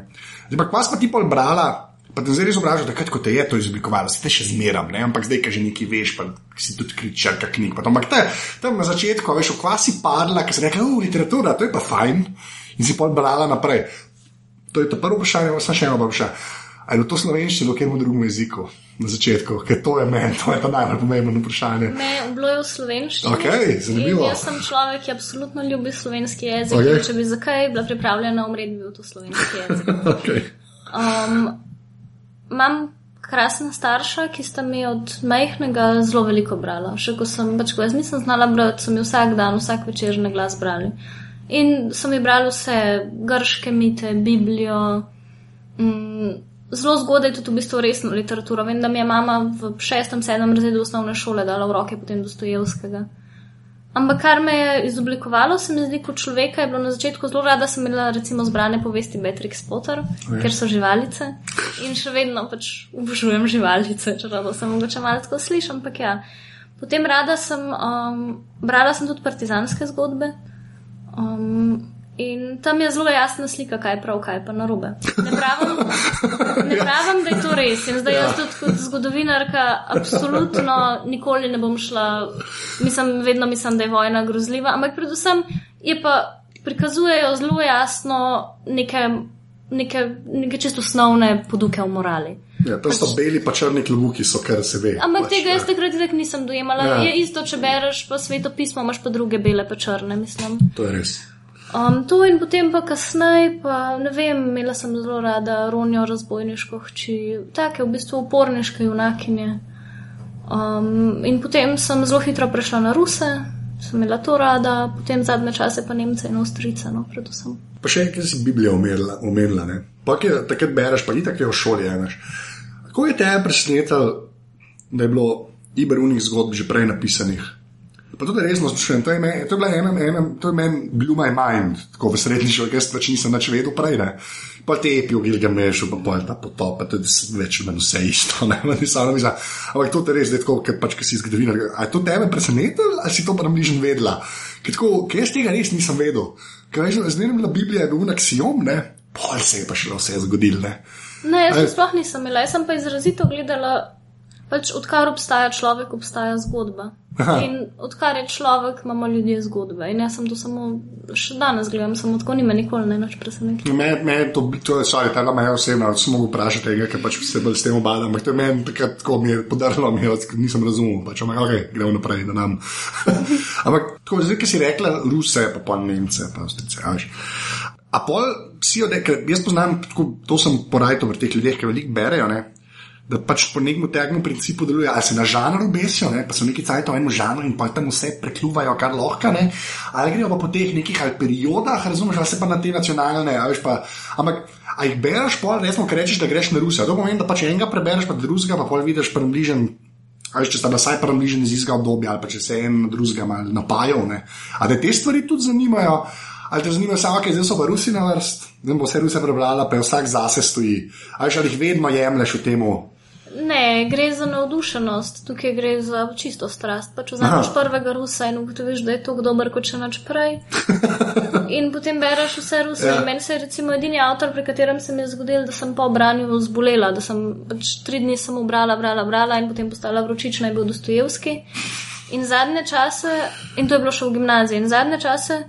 Zdaj pa, kva pa ti pol brala, pa te zdaj res obražam, takrat, ko te je to izoblikovalo, se te še zmeram, ne, ampak zdaj, ki že nekaj veš, pa si tudi kričarka knjig. Pa to, ampak te, tam na začetku, veš, v kva si padla, ker si rekla, uf, literatura, to je pa fajn, in si pol brala naprej. To je to prvo vprašanje, pa sem še eno vprašanje. Ali je to slovenščino, ali v drugem jeziku na začetku, ker to je meni, to je pa najbolj pomembno vprašanje. Me bilo je v slovenščini. Okej, zanimivo. Jaz sem človek, ki absolutno ljubi slovenski jezik. Okay. Če bi zakaj bila pripravljena umreti, bi bil to slovenski jezik. *laughs* Okay. Um, imam krasna starša, ki sta mi od majhnega zelo veliko brala. Še ko sem, pač, ko jaz nisem znala brati, so mi vsak dan, vsak večer na glas brali. In so mi brali vse, grške mite, Biblijo. Mm, zelo zgodaj tudi v bistvu resno literaturo. Vem, da mi je mama v šestem, sedmem razredu osnovne šole dala v roke potem Dostojevskega. Ampak kar me je izoblikovalo, se mi zdi kot človeka, je bilo na začetku zelo rada, sem imela recimo zbrane povesti Beatrix Potter, Ja. ker so živalice in še vedno pač obožujem živalice, čeprav sem mogoče malo tako slišim, ampak ja. Potem rada sem, um, brala sem tudi partizanske zgodbe. Um, in tam je zelo jasna slika, kaj je prav, kaj je pa narobe. Ne pravim, ne pravim, da je to res. In zdaj jaz tudi kot zgodovinarka absolutno nikoli ne bom šla, mislim, vedno mislim, da je vojna grozljiva, ampak predvsem je pa prikazujejo zelo jasno neke neke, neke čisto osnovne poduke v morali. Ja, to so beli pa črni klubuki, so kar se ve. Ampak pač, tega jaz ja. takrat itak nisem dojemala. Ja. Je isto, če bereš pa svetopismo, imaš pa druge bele pa črne, mislim. To je res. Um, to in potem pa kasneje, pa ne vem, imela sem zelo rada Ronjo razbojniško hči, take v bistvu uporniške junakinje. Um, in potem sem zelo hitro prešla na Ruse, sem imela to rada, potem zadnje čase pa Nemce in Avstrice, no, predvsem. Pa še enkrat si Biblijo omenila, ne. Pa ki takrat bereš, pa itak je v šoli enaš. Kako je te presenetilo, da je bilo iberunih zgodb že prej napisanih? Pa tudi resno sprašujem, to je meni, to je bila ena, ena, to je meni blew my mind, tako v srednji šoli, ker pač nisem več vedel prej, ne. Pa te epi v Gilgamešu, pa pol ta potop, pa tudi več ali manj vse isto, ne, *laughs* ne, samo mislim, ampak to je res, zdaj tako, ker pač, ker si zgodovinar, a je to tebe presenetilo, ali si to pa nam bližnje vedela? Ker tako, ker jaz tega res nisem vedel, ker veš, je bila Biblija, je bil aksijom, ne, pol se je pa šele vse zgodilo, ne. Ne, jaz sploh nisem imela, jaz sem pa izrazito gledala, pač odkar obstaja človek, obstaja zgodba. Aha. In odkar je človek, imamo ljudje zgodbe. In jaz sem to samo še danes gledam, samo tako ni me nikoli ne več presenetilo. Me, me je to, to je, sorry, ta je bila moja osebna, sem mogel vprašati tega, ker pač se bolj s tem obadam, ampak to je meni takrat tako mi je podarilo, mi je, nisem razumel, pač, ampak ok, gremo naprej, da nam. *laughs* ampak tako, zdaj, ki si rekla, Ruse, pa pa Nemce, pa Avstrice, a veš. A pol si od, ker jaz poznam, tako, to sem porajto v teh ljudeh, ki veliko berejo, ne. Da pač po nekem tegnem principu deluje, ali se na žanru besijo, ne? pa so neki cajt v enem žanru in pa tam vse prekljuvajo, kar lahko, ne? ali grejo pa po teh nekih ali periodah, razumeš, ali se pa na te nacionalne, a veš pa. Ampak, a jih bereš, pol, resmo, ker rečeš, da greš na Rusijo. To pomeni, da pač enega prebereš, pa drugega, pa pol vidiš približen. A veš, če sta vsaj približen iz istega obdobja, ali pa če se en drugega malo napajal. ne. A da te stvari tudi zanimajo, ali te zanimajo samo, ker zdaj so pa Rusi na vrst, zdaj bo vse Ruse prebrala, pa je vsak zase stoji. Ali jih vedno jemliš v temu. Ne, gre za navdušenost, tukaj gre za čisto strast. Pač vzameš Aha. prvega Rusa in ugotoviš, da je to dober kot še nič prej. *laughs* In potem bereš vse Ruse. Ja. Meni se je recimo edini avtor, pri katerem se mi je zgodil, da sem po branju zbolela, da sem pač tri dni samo brala, brala, brala in potem postala vročična in bil Dostojevski. In zadnje čase, in to je bilo še v gimnaziji, in zadnje čase.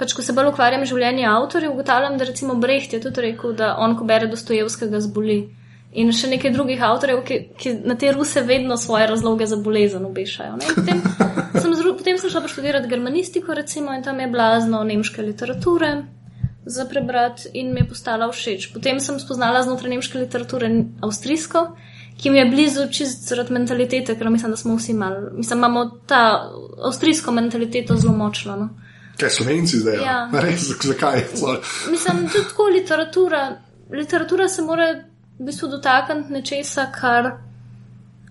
Pač, ko se bolj ukvarjam z življenjem avtorjev, ugotavljam, da recimo Brecht je tudi rekel, da on, ko bere Dostojevskega, zboli. In še nekaj drugih avtorjev, ki, ki na te ruse vedno svoje razloge za bolezen obešajo. Potem sem, zru, potem sem šla študirati germanistiko, recimo, in tam je blazno nemške literature za prebrati in mi je postala všeč. Potem sem spoznala znotraj nemške literature avstrijsko, ki mi je blizu čist zaradi mentalitete, ker mislim, da smo vsi malo, mislim, imamo ta avstrijsko mentaliteto zelo močno. No. Kaj slovenci zdaj? Ja. Ja. *laughs* Res, zakaj? Sorry. Mislim, tudi tako literatura. Literatura se mora v bistvu dotakniti nečesa, kar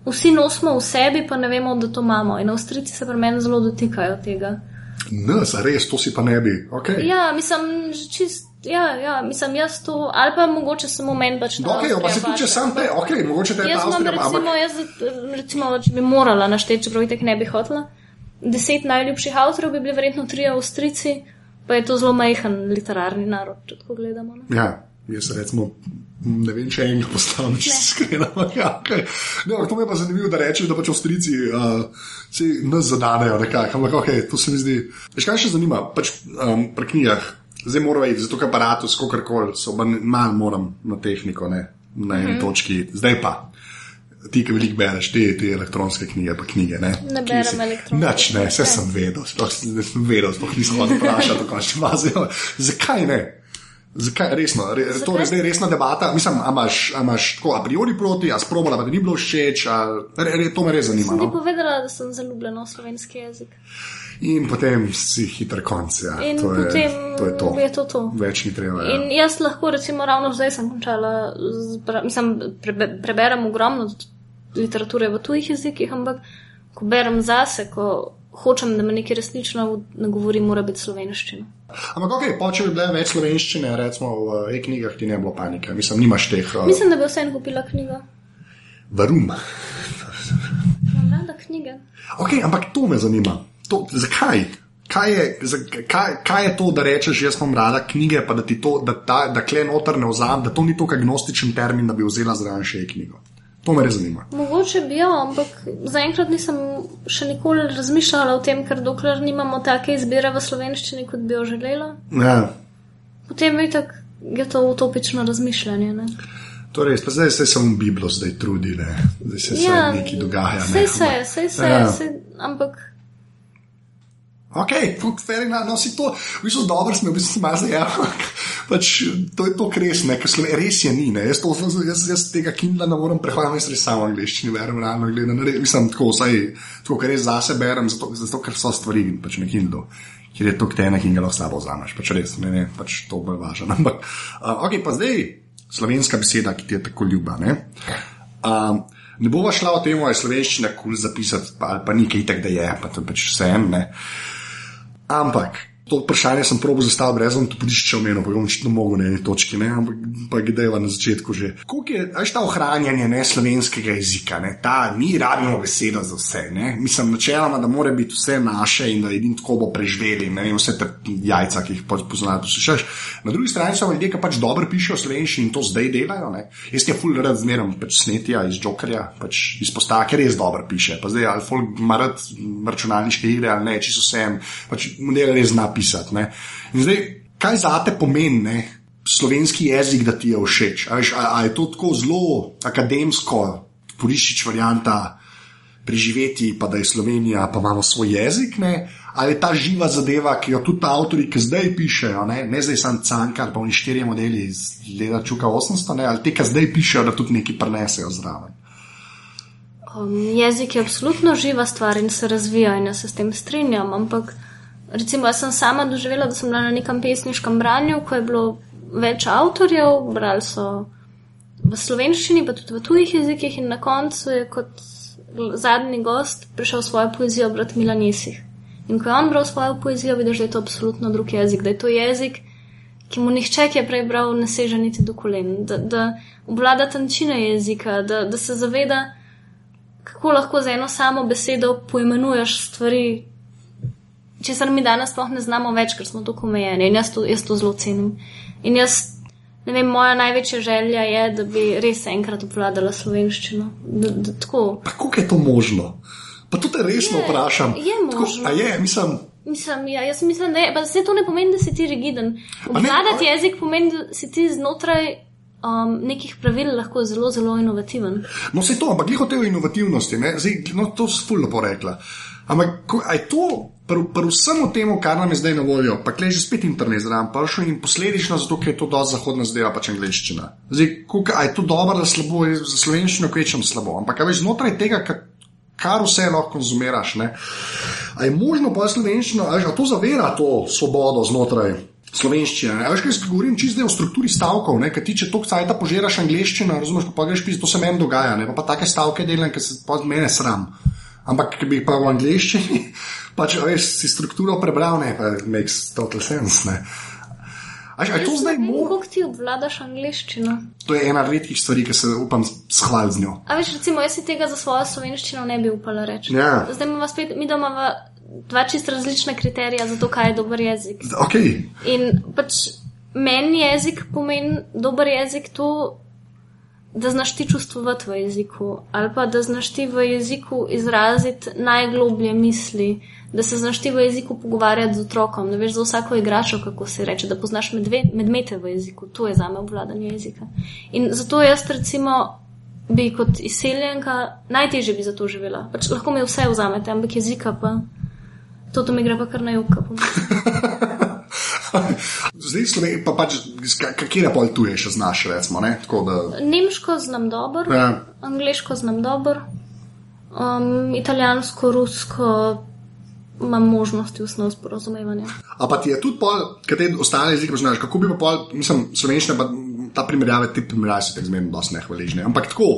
vsi nosimo v sebi, pa ne vemo, da to imamo. In avstrici se pri meni zelo dotikajo tega. Ne, za res, to si pa ne bi. Okay. Ja, mislim, čist. Ja, ja, mislim, jaz to, ali pa mogoče samo meni pač ta Ok, pa Avstrija se tudi, če sam te, ok, mogoče te je Jaz imam recimo, ampak jaz, recimo, če bi morala našteti, čeprav tako ne bi hotela, deset najljubših avtorjev bi bili verjetno tri Avstrici, pa je to zelo majhen literarni narod, če tako gledamo. No. Ja, jaz recimo. Ne vem, če enega postavim, če se iskreno. Ja, okay. ne, to mi je pa zanimivo, da rečeš, da pač Avstrijci uh, se nas zadanejo nekako. Ampak ok, to se mi zdi. Veš, kaj še zanima? Pač um, pri knjigah, zdaj morajo iti, zato ker aparatus, kakorkoli, so pa malo moram na tehniko, ne na eni mm -hmm. točki. Zdaj pa. Ti, ki veliko bereš, te, te elektronske knjige, pa knjige. Ne, Ne berem elektronske Nič, ne, vse sem vedel, sploh sem vedel, sploh nisem hodil vprašati, kako še vazijo. Zakaj ne? Zakaj, resno, re, Zakaj? to je zdaj resna debata. Mislim, a imaš, a imaš tako a priori proti, a sprobola, pa da ni bilo všeč, a, re, re, to me res zanima. Sem ti No? povedala, da sem zaljubljena v slovenski jezik. In potem si hiter konc. Ja. In to, je, potem to je to. je to to. Več ni treba. Ja. In jaz lahko, recimo, ravno zdaj sem končala, z, bra- mislim, prebe, preberem ogromno literature v tujih jezikih, ampak ko berem zase, ko hočem, da me nekaj resnično nagovori, mora biti slovenščina. Ampak ok, pa če bi bile več slovenščine, recimo v e-knjigah, ti ne bi bilo panike. Mislim, nimaš teh. Uh, Mislim, da bi vseeno kupila knjigo. Varum. Imam rada knjige. Ok, ampak to me zanima. To, zakaj? Kaj je, kaj, kaj je to, da rečeš, jaz imam rada knjige, pa da ti to, da, ta, da kle noter ne vzamem, da to ni tako agnostičen termin, da bi vzela zraven še e-knjigo. To me res zanima. Mogoče bi jo, ampak zaenkrat nisem še nikoli razmišljala o tem, ker dokler nimamo take izbire v slovenščini, kot bi jo želela. Ja. Potem je tako, je to utopično razmišljanje. Ne? Torej, zdaj se samo Biblo zdaj trudi, ne? zdaj se Ja, nekaj dogaja. Ne, se, ampak- vse se, Ja. vse, ampak Ok, enough, no si to, v bistvu dobro smo, v bistvu sem malo zajel. Pač, to je to, res, ne, ker res je ni, ne. Jaz, to, jaz, jaz tega Kindla ne morem prehvaliti, jaz res samo angliščini berem, realno gledam, ne, mislim, tako, vsaj, tako, ker res zase berem, zato, zato ker so stvari pač na Kindlu. Ker je to k tene, ki ga lahko s sabo vzameš, pač res, ne, ne, pač to bolj važno. *laughs* Ampak, uh, ok, pa zdaj slovenska beseda, ki ti je tako ljuba, ne. Um, ne bova šla o tem, ali je slovenščina kul cool zapisati, ali pa nekaj tak, da je, pa to pač vse en, ne. Ampak to vprašanje sem probo zastavil brez on to podišče omenil, pa ga bom očitno mogel na eni točki, ne, ampak pa gdeva na začetku že. Koliko je, veš, ta ohranjanje ne slovenskega jezika, ne, ta, mi rabimo besedo za vse, ne, mislim načeloma, da mora biti vse naše in da edin tako bo preživeli, ne vem, vse te jajca, ki jih pač poznaš, poslušaš. Na drugi strani so ljudje, ki pač dobro pišejo slovenščino in to zdaj delajo, ne. Jaz ti ful rad zmeram pač snetja iz Jokerja, pač izpostavlja, ker res dobro piše, pa zdaj ali folk ima rad računalniške igre ali ne, čisto vsem, pač model res pisati, ne. In zdaj, kaj zate pomeni, ne? Slovenski jezik, da ti je všeč. A, veš, a, je to tako zelo akademsko, poriščič varianta preživeti, pa da je Slovenija, pa imamo svoj jezik, ne? ali je ta živa zadeva, ki jo tudi avtori, ki zdaj pišejo, ne, ne zdaj sam Cankar, pa oni štirje modeli iz leta Čuka 800, ne? ali te, ki zdaj pišejo, da tudi nekaj prenesejo zraven. um, jezik je absolutno živa stvar in se razvija in jaz se s tem strinjam. Ampak recimo, jaz sem sama doživela, da sem bila na nekem pesniškem branju, ko je bilo več avtorjev, brali so v slovenščini, pa tudi v tujih jezikih in na koncu je kot zadnji gost prišel svojo poezijo brati Milan Jesih. In ko je on bral svojo poezijo, vidiš, da je to absolutno drug jezik, da je to jezik, ki mu nihče, ki je prej bral, ne seže niti do kolen, da, da obvlada tančine jezika, da, da se zaveda, kako lahko z eno samo besedo poimenuješ stvari, česar mi danes sploh ne znamo več, ker smo tako omejeni. In jaz to, jaz to zelo cenim. In jaz, ne vem, moja največja želja je, da bi res enkrat obvladala slovenščino. Da, da, tako. Pa kako je to možno? Pa te resno Je, vprašam. je Tako, možno. a je, mislim. Mislim, ja, jaz mislim, da je, pa se to ne pomeni, da si ti rigiden. ne, Obvladati a- jezik pomeni, da si ti znotraj um, nekih pravil lahko zelo, zelo inovativen. No, se to, ampak glih o tej inovativnosti, ne? Zdaj, no, to si fulno porekla. Ampak je to, pri vsem tem, kar nam je zdaj na voljo, pa klej že spet internet zraven prišel in posledično zato, ker je to dosti zahodna zadeva, pač angliščina. Zdaj, koliko- a je to dobro ali slabo, za slovenščino kvečem slabo, ampak a veš, znotraj tega, ka- kar vse lahko konzumiraš, ne? A je možno pa slovenščino, a, a to zavira to svobodo znotraj slovenščine. ne? A veš, kaj jaz govorim čisto zdaj o strukturi stavkov, ne? ker ti če toliko cajta požiraš angliščino, razumeš, pa, pa greš pisati, to se meni dogaja, ne? pa, pa take stavke delam, ker se pa mene sram. Ampak, ki bi jih pa v angliščini, pač veš, si strukturo prebral, ne, pa makes total sense. Ne? A, a to zdaj možno? Kako ti obvladaš angliščino? To je ena redkih stvari, ki se upam shvaliti z njo. A veš, recimo, jaz si tega za svojo slovenščino ne bi upala reči. Ja. Zdaj imamo spet, mi doma dva čist različna kriterija za to, kaj je dober jezik. Okay. In pač meni jezik pomeni dober jezik to, da znaš ti čustvovati v jeziku, ali pa da znaš ti v jeziku izraziti najgloblje misli, da se znaš ti v jeziku pogovarjati z otrokom, da veš za vsako igračo, kako se reče, da poznaš medve, medmete v jeziku. To je za me obvladanje jezika. In zato jaz recimo bi kot izseljenka najtežje bi za to živela. Pač lahko mi vse vzamete, ampak jezika pa. To, to mi gre pa kar na jug. *laughs* Zdaj, Sloven, pa pač, kje pol tuje še znaš, recimo, ne? Tako da. Nemško znam dobro, Ja. angliško znam dobro, um, italijansko, rusko imam možnosti osnov sporozumevanja. A pa ti je tudi pol, kaj te ostale jezike poznaš, kako bi pa pol, mislim, slovenščina pa ta primerjave, ti primerjave so tako zmerno dosti nehvaležne. Ampak tako,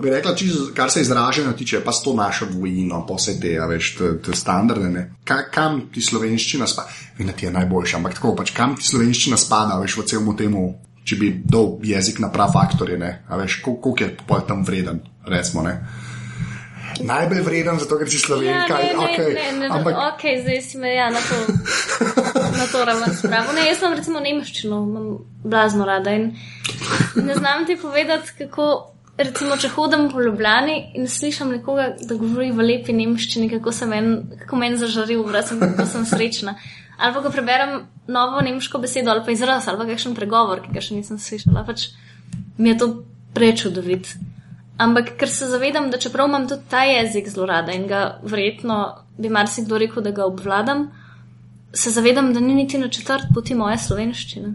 bi rekla, čiz, kar se izražanja tiče, pa s to našo dvojino, pa vse te, a veš, te, te standarde, ne. Ka, kam ti slovenščina spada? Vem, da ti je najboljša, ampak tako, pač kam ti slovenščina spada, veš, v celemu temu, če bi dal jezik na prav faktorje, ne. A veš, kol- koliko je pol tam vreden, recimo, ne. Najbolj vreden, zato ker si slovenka, ja, ne, ne, okay, ne, ne, ampak ok, zdaj si me ja, na to, *laughs* na to raven spravo. Ne, jaz imam recimo nemščino, imam blazno rada in ne znam ti povedati, kako. Recimo, če hodim po Ljubljani in slišim nekoga, da govori v lepi nemščini, kako se meni men zažari obraz in kako sem srečna. ali pa ko preberem novo nemško besedo ali pa izraz ali pa kakšen pregovor, ki ga še nisem slišala, pač mi je to prečudovit. Ampak ker se zavedam, da čeprav imam tudi ta jezik zelo rada in ga verjetno bi marsikdo rekel, da ga obvladam, se zavedam, da ni niti na četrt poti moje slovenščine.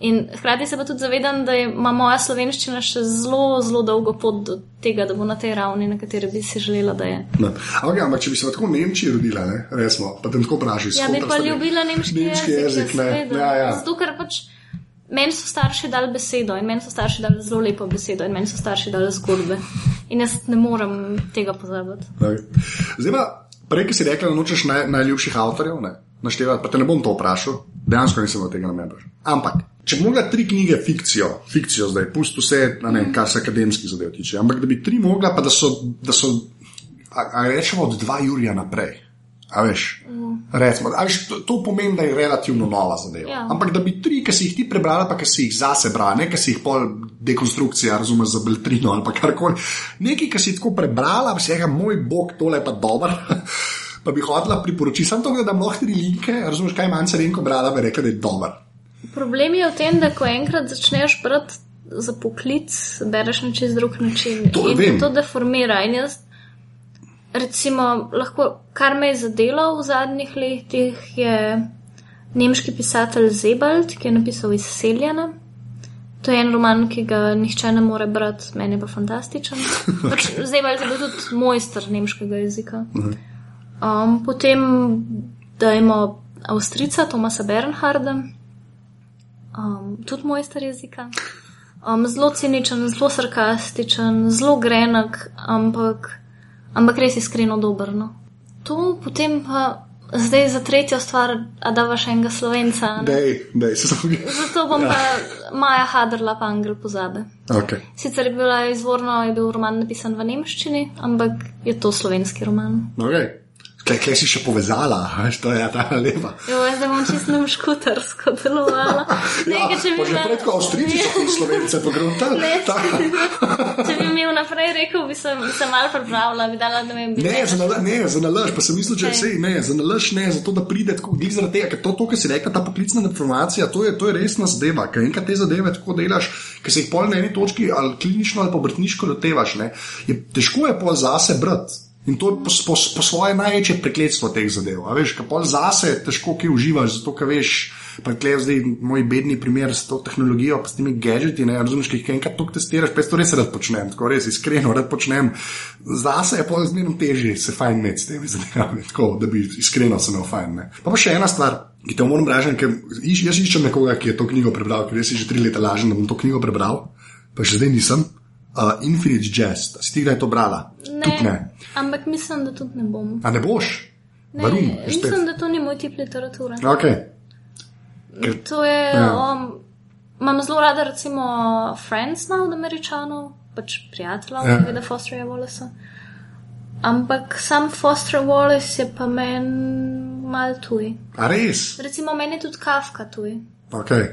In hkrati se pa tudi zavedam, da ima moja slovenščina še zelo, zelo dolgo pot do tega, da bo na tej ravni, na kateri bi si želela, da je. Okay, ampak če bi se tako v Nemčiji rodila, ne, resno, pa te tako vprašaj, Ja, bi pa ljubila nemški, nemški jezik. ja, Ne, ja, ja. Zato, ker pač meni so starši dali besedo in meni so starši dali zelo lepo besedo in meni so starši dali zgodbe. In jaz ne morem tega pozabiti. Zdaj pa, prej, si rekla, da nočeš naj, najljubših avtorjev, ne, naštevati, pa te ne bom to vprašal, dejansko nisem od tega namenjen. Ampak, če bi mogla tri knjige fikcijo, fikcijo zdaj, pusti vse, ne, kar se akademskih zadev tiče, ampak da bi tri mogla, pa da so, da so a, a rečemo, od dva Jurija naprej. A veš, recimo, a veš to, to pomeni, da je relativno nova zadeva. Ja. Ampak da bi tri, ki si jih ti prebrala, pa ki si jih zase brala, ne ki si jih pol dekonstrukcija, razumeš, za beltrino ali karkoli. Nekaj, ki si tako prebrala, pa si rekla, moj bog, tole je pa dober. *laughs* Pa bi hodila priporočiti, samo to, da lahko tri linke, razumeš, kaj manj se renko brala, bi rekla, da je dober. Problem je v tem, da ko enkrat začneš brati za poklic, bereš na čez drug način. To in vem. to deformira. In jaz, recimo, lahko, kar me je zadelo v zadnjih letih, je nemški pisatelj Zebald, ki je napisal Izseljena. To je en roman, ki ga nihče ne more brati, meni je pa fantastičen. *laughs* Pač Zebald je bil tudi mojster nemškega jezika. Um, potem dajmo Avstrica, Tomasa Bernharda, um, tudi mojster jezika. Um, zelo ciničen, zelo sarkastičen, zelo grenak, ampak, ampak res iskreno dober. No. To potem pa zdaj za tretjo stvar, a da vaš enega slovenca. Dej, dej, Zato bom pa Maja Hadrla pa Angel pozabe. Okay. Sicer je bila izvorno, je bil roman napisan v nemščini, ampak je to slovenski roman. Okay. Kaj, kaj si še povezala, to je ta lepa. Jo, zdaj bom čisto na škutarsko delovala. *laughs* Nekaj, če bi pa bila- prej tako Avstrijci so ti slovence pogruntal. Ne, Če bi mi vnaprej rekel, bi se, bi se malo pripravila, bi dala, ne vem, bi Ne, za nalaž, ne, za nalaž, pa sem mislil, če vse ne, za nalaž ne, zato da pride tako, glih zaradi tega, ker to, to kar si rekla, ta poklicna informacija, to je, to je resna zadeva, ker enkrat te zadeve tako delaš, ker se jih pol na eni točki ali klinično ali pa obrtniško lotevaš, ne, je težko je pol zase brati. In to je po, po, po svoje največje prekletstvo teh zadev. A veš, ker pol zase težko kaj uživaš, zato ker veš, pa tle je zdaj moj bedni primer s to tehnologijo, pa s temi gadgeti, ne razumeš, ki jih enkrat tok testiraš, pa jaz to res rad počnem, tako res iskreno rad počnem. Zase je pol zmerno težje se fajn imeti s temi zadevami, tako da bi iskreno se. Ne. Pa pa še ena stvar, ki te moram reči, ker iš, jaz iščem nekoga, ki je to knjigo prebral, ker jaz si že tri leta lažem, da bom to knjigo prebral, pa še zdaj nisem. Uh, Infinite Jest, si ti kdaj to brala? Tudi ne. Ampak mislim, da tudi ne bom. A ne boš? Ne, Varum, mislim, da to ni moj tip literature. Okay. To je, Ja. um, imam zelo rada recimo Friends now od američanov, pač prijateljev, Ja. ja. da Fosterja Wallace. Ampak sam Foster Wallace je pa meni mal tuj. A res? Recimo meni je tudi Kafka tuj. Okay.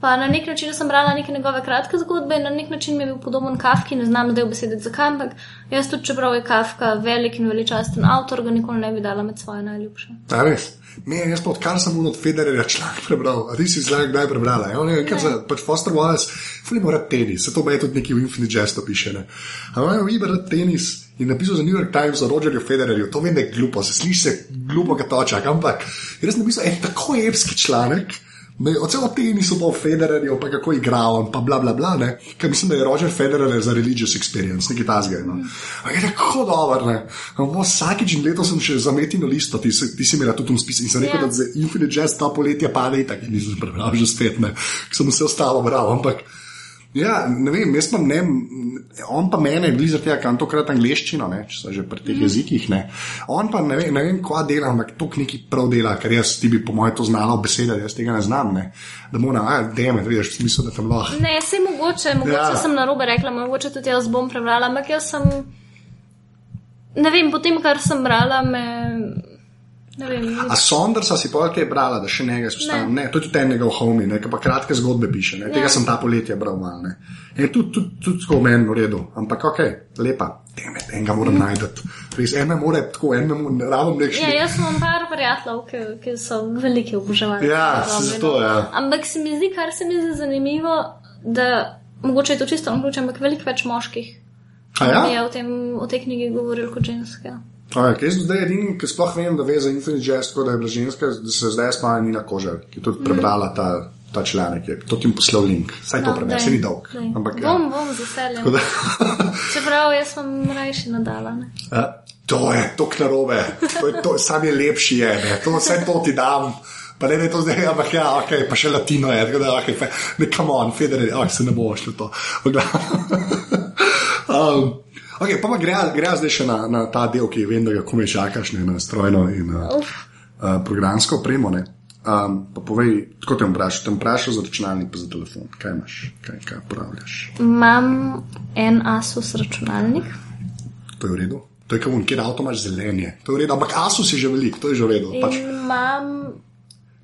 Pa na nek način sem brala neke njegove kratke zgodbe in na nek način mi je bil podoben Kafki, ne znam zdaj besediti zakaj, ampak jaz tudi, čeprav je Kafka velik in veličasten avtor, ga nikoli ne bi dala med svoje najljubše. A res? Ne, jaz pa odkar sem od Federerja članek prebral, a ti si zdaj kdaj prebrala. Ja, on je enkrat za pač Foster Wallace, fuli mora tenis, se to pa je tudi neki v Infinite Jest piše. Ampak on je ibral tenis in napisal za New York Times o Rogerju Federerju, to vem, da je glupo, se sliši se glupo, ga točak, ampak sem napisal en tako epski članek. Ne, o celom tenisu pa o Federerju, pa kako igral, pa bla bla bla, ne. Ker mislim, da je Roger Federer za religious experience, nekaj tasga. No. Ampak je tako dober, ne. Vsakič in leto sem še zametil listo, ti, ti si imela tudi v spis in sem rekel, Ja. da za Infinite Jest ta poletje pade in tako nisem prebral že spet, ne. Ker sem vse ostalo bral, ampak. Ja, ne vem, jaz pa ne, on pa mene, blizu tega, kam tokrat angliščino, ne, če so že pri teh jezikih, ne. On pa ne vem, ne vem, kva dela, ampak to neki prav dela, ker jaz ti bi po mojem to znala v besede, jaz tega ne znam, ne. Da mora, a, deme, vidiš, v smislu, da tam lahko. Ne, se mogoče, mogoče ja. sem na robe rekla, mogoče tudi jaz bom prebrala, ampak jaz sem. Ne vem, potem, kar sem brala, me. Vem, A Sondersa si pa kaj brala, da še nekaj spostavim? Ne. ne, to je tudi enega v Homi, ne, pa kratke zgodbe piše, ne. Tega Ja. sem ta poletje bral malo, ne. Je tudi, tudi, tudi tako meni v redu, ampak ok, lepa. temet, enega moram mm. najti. Res, ena mora tako, ena mora, nek še. Ja, jaz imam par prijateljev, ki, ki so veliki oboževalci. Ja, zato, ja. Ampak se mi zdi, kar se mi zdi zanimivo, da mogoče je to čisto vključen, ampak veliko več moških. A ja? Je o, tem, o tej knjigi govoril kot ženska. A, ja, jaz sem zdaj edini, ki sploh vem, da ve za Infinite Jest, tako da je bila ženska, da se zdaj spomni Nina Kožar, ki je tudi prebrala ta, ta članek. Je. To ti bom poslal link. Saj to prebere, se ni dolg. Ampak, ja. Bom, bom z veseljem. Da, *laughs* Čeprav jaz sem rajši nadala. Ja, to je, to knarobe, to je, to, sam je lepši je, ne, to vse to ti dam. Pa ne, ne, to zdaj, ampak ja, ok, pa še latino je, tako da, ok, pa, ne, come on, Federer, ok, se ne bo šlo to. *laughs* Um, ok, pa pa gre, zdaj še na, na ta del, ki vem, da ga komaj čakaš, ne, na strojno in uh, Uf. uh, programsko opremo, ne. Um, pa povej, tako te bom vprašal, te bom vprašal za računalnik pa za telefon, kaj imaš, kaj, kaj upravljaš. Imam en Asus računalnik. To je v redu. To je kao, kjer avto imaš zelenje. To je v redu, ampak Asus je že velik, to je že v redu. Pač, imam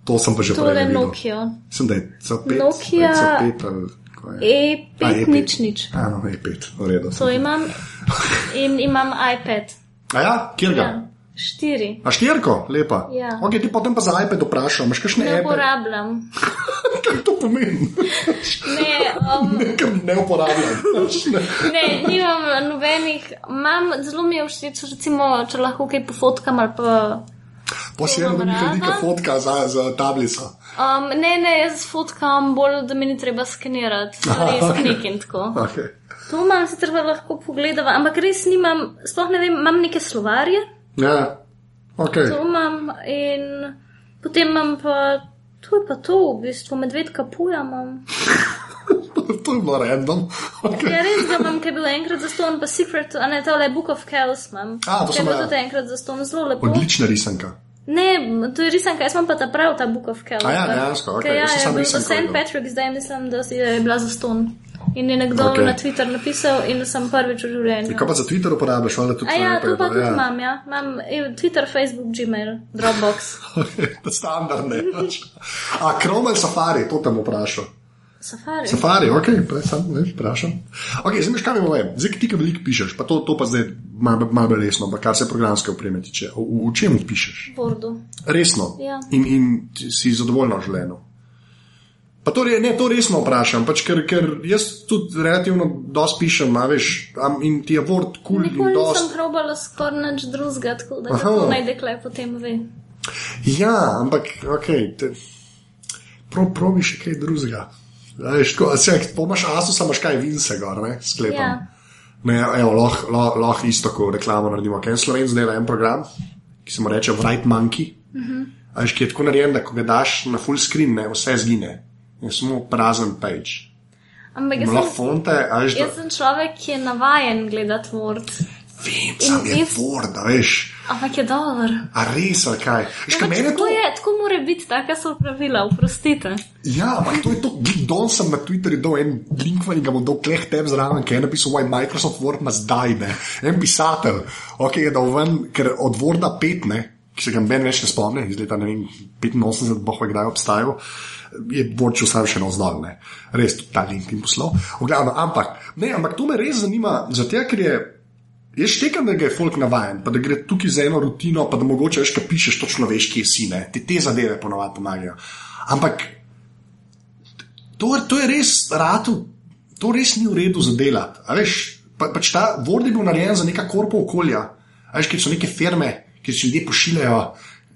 to sem pa že prej videl. Nokia. Sem da je C5. Nokia C5 ali kaj je. A, E5 nič nič. A, no, E5, v redu. To imam in imam iPad. A ja, kjer ga? Ja, štiri. A štirko, lepa. Ja. Ok, ti potem pa za iPad vprašam, imaš kakšne Ne epe? uporabljam. *laughs* Kaj to pomeni? Ne, um, *laughs* Nekam ne uporabljam. ne, nimam nobenih. Imam, zelo mi je všeč, recimo, če lahko kaj pofotkam ali pa. Posebno, da mi Imam velika rada. fotka za, za tablico. Um, ne, ne, jaz fotkam bolj, da mi ni treba skenirati, stvari iz ok. knjig in tako. Okay. To imam sicer lahko pogledava, ampak res nimam, sploh ne vem, imam neke slovarje, Ja, ok. to imam in potem imam pa, to je pa to, v bistvu medvedka puja imam. To je bilo random. Okay. Ja, res ga imam, ki je bil enkrat za ston, pa Secret, a ne, tole Book of Chaos imam. A, to sem ja. tudi enkrat za ston, zelo lepo. Odlična risanka. Ne, to je risanka, jaz imam pa ta prav, ta Book of Chaos. A ja, dejansko, Ker jaz sem ja, samo je bil za risanko St. Patrick, zdaj mislim, da si je bila za ston. In je nekdo okay. na Twitter napisal in sem prvič v življenju. Kaj pa za Twitter uporabljaš, ali tudi A ja, to pa tudi imam, ja. Imam eh, Twitter, Facebook, Gmail, Dropbox. *laughs* Standardne. A Chrome ali Safari, to tam vprašam. Safari. Safari, ok, pa sam veš, vprašam. Ok, zdaj veš, kaj mi povem. Zdaj, ti, ki veliko pišeš, pa to, to pa zdaj malo mal bolj resno, pa kar se programske opreme tiče. V, v čem pišeš? Wordu. Resno. Ja. In, in si zadovoljno življenje. Pa to, re- ne, to resno vprašam, pač ker, ker jaz tudi relativno dosti pišem, a veš, am, in ti je Word kul cool Nikoli nisem dosti. probala skoraj nič drugega, tako da Aha. kako naj dekle potem ve. Ja, ampak, ok, te, probi še kaj drugega. Se, pomaš Asus, imaš kaj vinse gor, ne, sklepam. Ja. Ne, evo, lahko lah, lah isto, ko reklamo naredimo. Ken sloven zdaj en program, ki se mu reče Write Monkey. Uh. -huh. A veš, ki je tako narejen, da ko ga daš na full screen, ne, vse zgine. In samo prazen page. Ampak jaz sem, fonte, a veš, da jaz sem človek, ki je navajen gledati Word. Vem, sam je jaz- Word, a veš. Ampak je dober. A res, ali kaj? Ampak mene tako, to... je, tako mora biti, taka so pravila, oprostite. Ja, ampak to je to, don sem na Twitterju dal en link, ki ga bom dal kleh tebi zraven, ki je napisal, why Microsoft Word must die, ne. En pisatelj, ok, je dal ven, ker od Worda 5, ne, ki se ga ben več ne spomne, iz leta, vem, 85, boh ve kdaj obstajal, je šel sam še navzdol, ne. Res, ta link jim poslal. V glavnem, ampak, ne, ampak to me res zanima, zato ker je, Jaz štekam, da ga je folk navaden, pa da gre tukaj za eno rutino, pa da mogoče veš, kaj pišeš, točno veš, kje si. Ne? Ti te zadeve ponovadi pomagajo. Ampak to, to je res ratu, to res ni v redu za delati. Veš, pa, pač ta Word je bil narejen za neka korpo okolja, veš, kjer so neke firme, kjer si ljudje pošiljajo.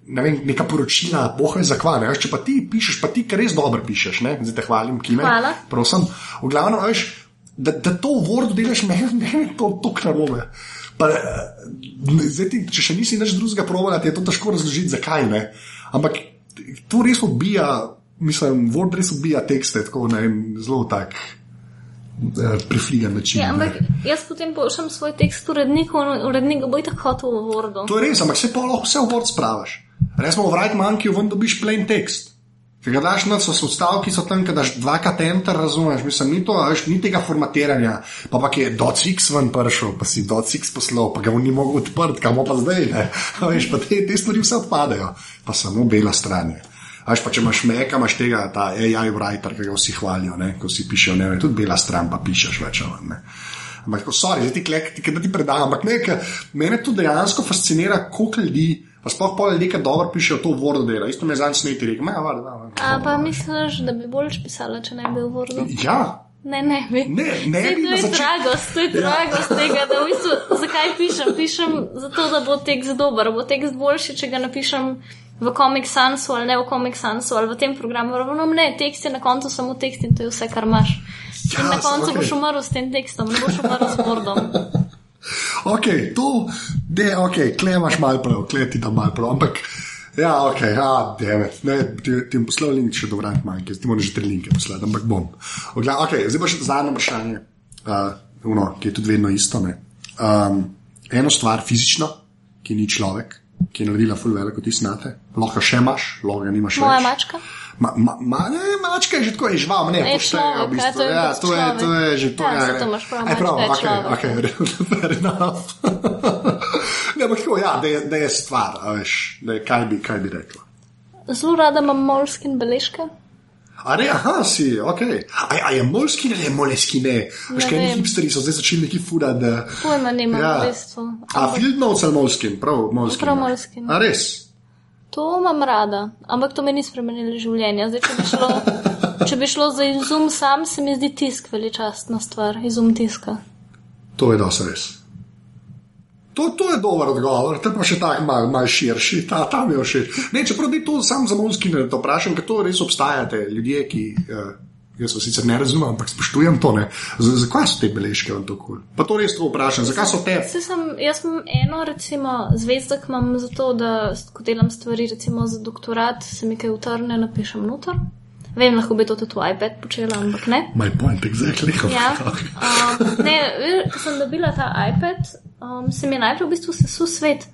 Ne vem, neka poročila, bohaj za kva. ne, veš, Če pa ti pišeš, pa ti res dobro pišeš, ne? zdaj te hvalim, kime. Hvala. Prosim, v glavnem, veš, da, da to v Wordu delaš, *laughs* meni meni je to tako narobe. Pa, eh, zdaj, ti, če še nisi nič drugega provala, ti je to težko razložiti, zakaj ne. Ampak to res ubija, mislim, Word res ubija tekste tako na en zelo tak eh, prifligan način. Ja, ne. ampak jaz potem pošljem svoj tekst uredniku urednik bo tako hotel v Wordu. To je res, ampak se pa lahko vse v Word spravaš. Resmo v Write Monkey ven dobiš plain tekst. Ker ga daš na so so stavki, so tam, da daš dvakrat enter, razumeš, mislim, ni to, veš, ni tega formatiranja, pa pa je docx ven prišel, pa si docx poslal, pa ga ni mogel odprti, kam pa zdaj, ne, a veš, pa te, te stvari vse odpadajo, pa samo bela stran je. A veš, pa če imaš meka, imaš tega, ta AI writer, ki ga vsi hvalijo, ne, ko si pišejo, ne, vem, tudi bela stran pa pišeš več, ne. Ampak, sorry, zdaj ti klek, ti, da ti predam. Ampak ne, mene to dejansko fascinira, koliko ljudi. Pa sploh pa ljudi, ki dobro pišejo to v Wordu dela. Isto me zanj sneti rekel, ma, vada, vada. A pa misliš, da bi bolj pisala, če ne bi v Wordu? Ja, Ne, ne bi. ne, ne Sej, bi to je začetku. dragost, to je dragost tega, da v bistvu, zakaj pišem? Pišem zato, da bo tekst dober, bo tekst boljši, če ga napišem v Comic Sansu ali ne v Comic Sansu ali v tem programu. Ravno ne, tekst je na koncu samo tekst in to je vse, kar imaš. Ja, In na koncu okej. boš umrl s tem tekstom, ne boš umrl s Wordom. *laughs* Ok, to, de, ok, kle imaš mal prav, kle ti tam mal prav, ampak. Ja, ok, a, devet. Ne, ti, ti poslal link še do vrant manjke, ti moraš že tri linke poslati, ampak bom. Ogla, ok, zdaj pa še zadnje vprašanje, uh, uno, ki je tudi vedno isto. Um, eno stvar fizično, ki ni človek, ki je naredila ful veliko ti snate, lahko še imaš, lahko ga nimaš Moja več. mačka. Ma, ma, ma, ne, mačka je že tako, je žival, ne, Je to šteje v bistvu. ja, to je Ja, kot to je, to je že to. Ja, ja, ne. to imaš prav, Aj, prav, mačka je ok, ok, *laughs* fair enough. *laughs* ne, ampak tako, ja, da je, da je stvar, a veš, da je, kaj bi, kaj bi rekla. Zelo rada imam molskin beležke. A ne, aha, si, ok. A, a je molski ali je moleski, ne? Veš, Ne kaj neki hipsteri so zdaj začeli neki fuda, da. Pojma nimam Ja. v bistvu. A Fieldnotes ali molskin, prav, molskin. Prav imaš. Moleskine. A res? To imam rada, ampak to mi ni spremenilo življenja. Zdaj, če bi šlo, če bi šlo za izum sam, se mi zdi tisk veličastna stvar, izum tiska. To je dosti res. To, to je dober odgovor, te pa še tako mal, mal širši, ta, ta mi je všeč. Ne, čeprav ni to sam za molski, ne to vprašam, ker to res obstajate ljudje, ki. Uh, Jaz vas sicer ne razumem, ampak spoštujem to. ne. Z- Zakaj so te beležke vam tako kul? Pa to res to vprašam, zakaj so te? Saj Sem, jaz imam eno, recimo, zvezdak imam zato, da ko delam stvari, recimo za doktorat, se mi kaj utrne, napišem noter. Vem, lahko bi to tudi v iPad počela, ampak ne. My point exactly. Ja. Um, ne, ko sem dobila ta iPad, um, se mi je najprej v bistvu sesul svet.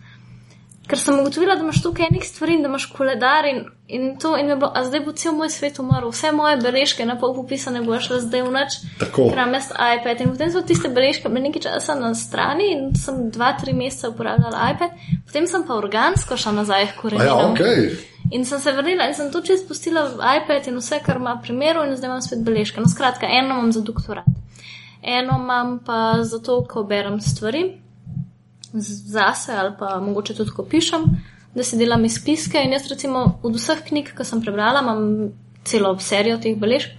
Ker sem ugotovila, da imaš tukaj enih stvari, da imaš koledar in, in to, in bilo, a zdaj bo cel moj svet umrl, vse moje beležke na pol popisane bo šle zdaj v noč. Tako. Imam jaz iPad in potem so tiste beležke bile nekaj časa na strani in sem dva, tri mesece uporabljala iPad, potem sem pa organsko šla nazaj k koreninam. Ja, ok. In sem se vrnila in sem to čez pustila v iPad in vse, kar ima primeru, in zdaj imam spet beležke. No, skratka, eno imam za doktorat, eno imam pa zato, ko berem stvari zase ali pa mogoče tudi, ko pišem, da si delam izpiske. In jaz, recimo, od vseh knjig, ki sem prebrala, imam celo serijo teh beležk.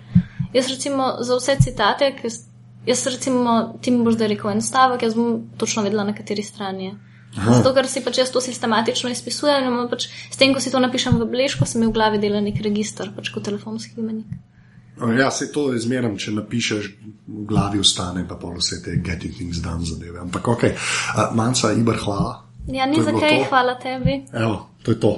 Jaz, recimo, za vse citate, ki jaz, recimo, ti mi boš zdaj rekel en stavek, jaz bom točno vedela, na kateri strani je. Zato, ker si pač jaz to sistematično izpisujem in pač, s tem, ko si to napišem v beležko, se mi v glavi dela nek registr, pač kot telefonski imenik. Ja, se to izmeram, če napišeš, v glavi ostane pa pol vse te getting things done zadeve. Ampak ok, uh, manjca, Ibr, hvala. Ja, ni je za kaj, to. hvala tebi. Evo, to je to.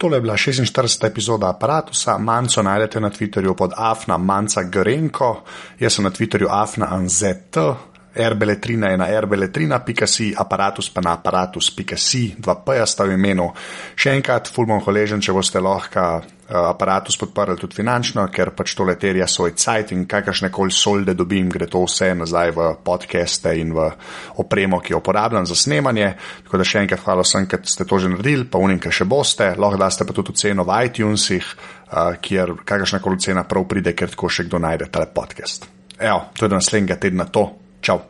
Tole je bila 46. epizoda aparata. Manco najdete na Twitterju pod Afna Manca Grenko, jaz sem na Twitterju Afna Anzet, rbeletrina je na rbeletrina.si, aparatus pa na aparatus.si, dva p-ja sta v imenu. Še enkrat, ful bom hvaležen, če boste lahko aparatus podprli tudi finančno, ker pač tole terja svoj cajt in kakršne koli solde dobim, gre to vse nazaj v podcaste in v opremo, ki jo uporabljam za snemanje. Tako da še enkrat hvala vsem, ki ste to že naredili, pa unim, ki še boste. Lahko daste pa tudi oceno v iTunesih, uh, kjer kakršna koli cena prav pride, ker tako še kdo najde tale podcast. Evo, to je do naslednjega tedna to. Čau!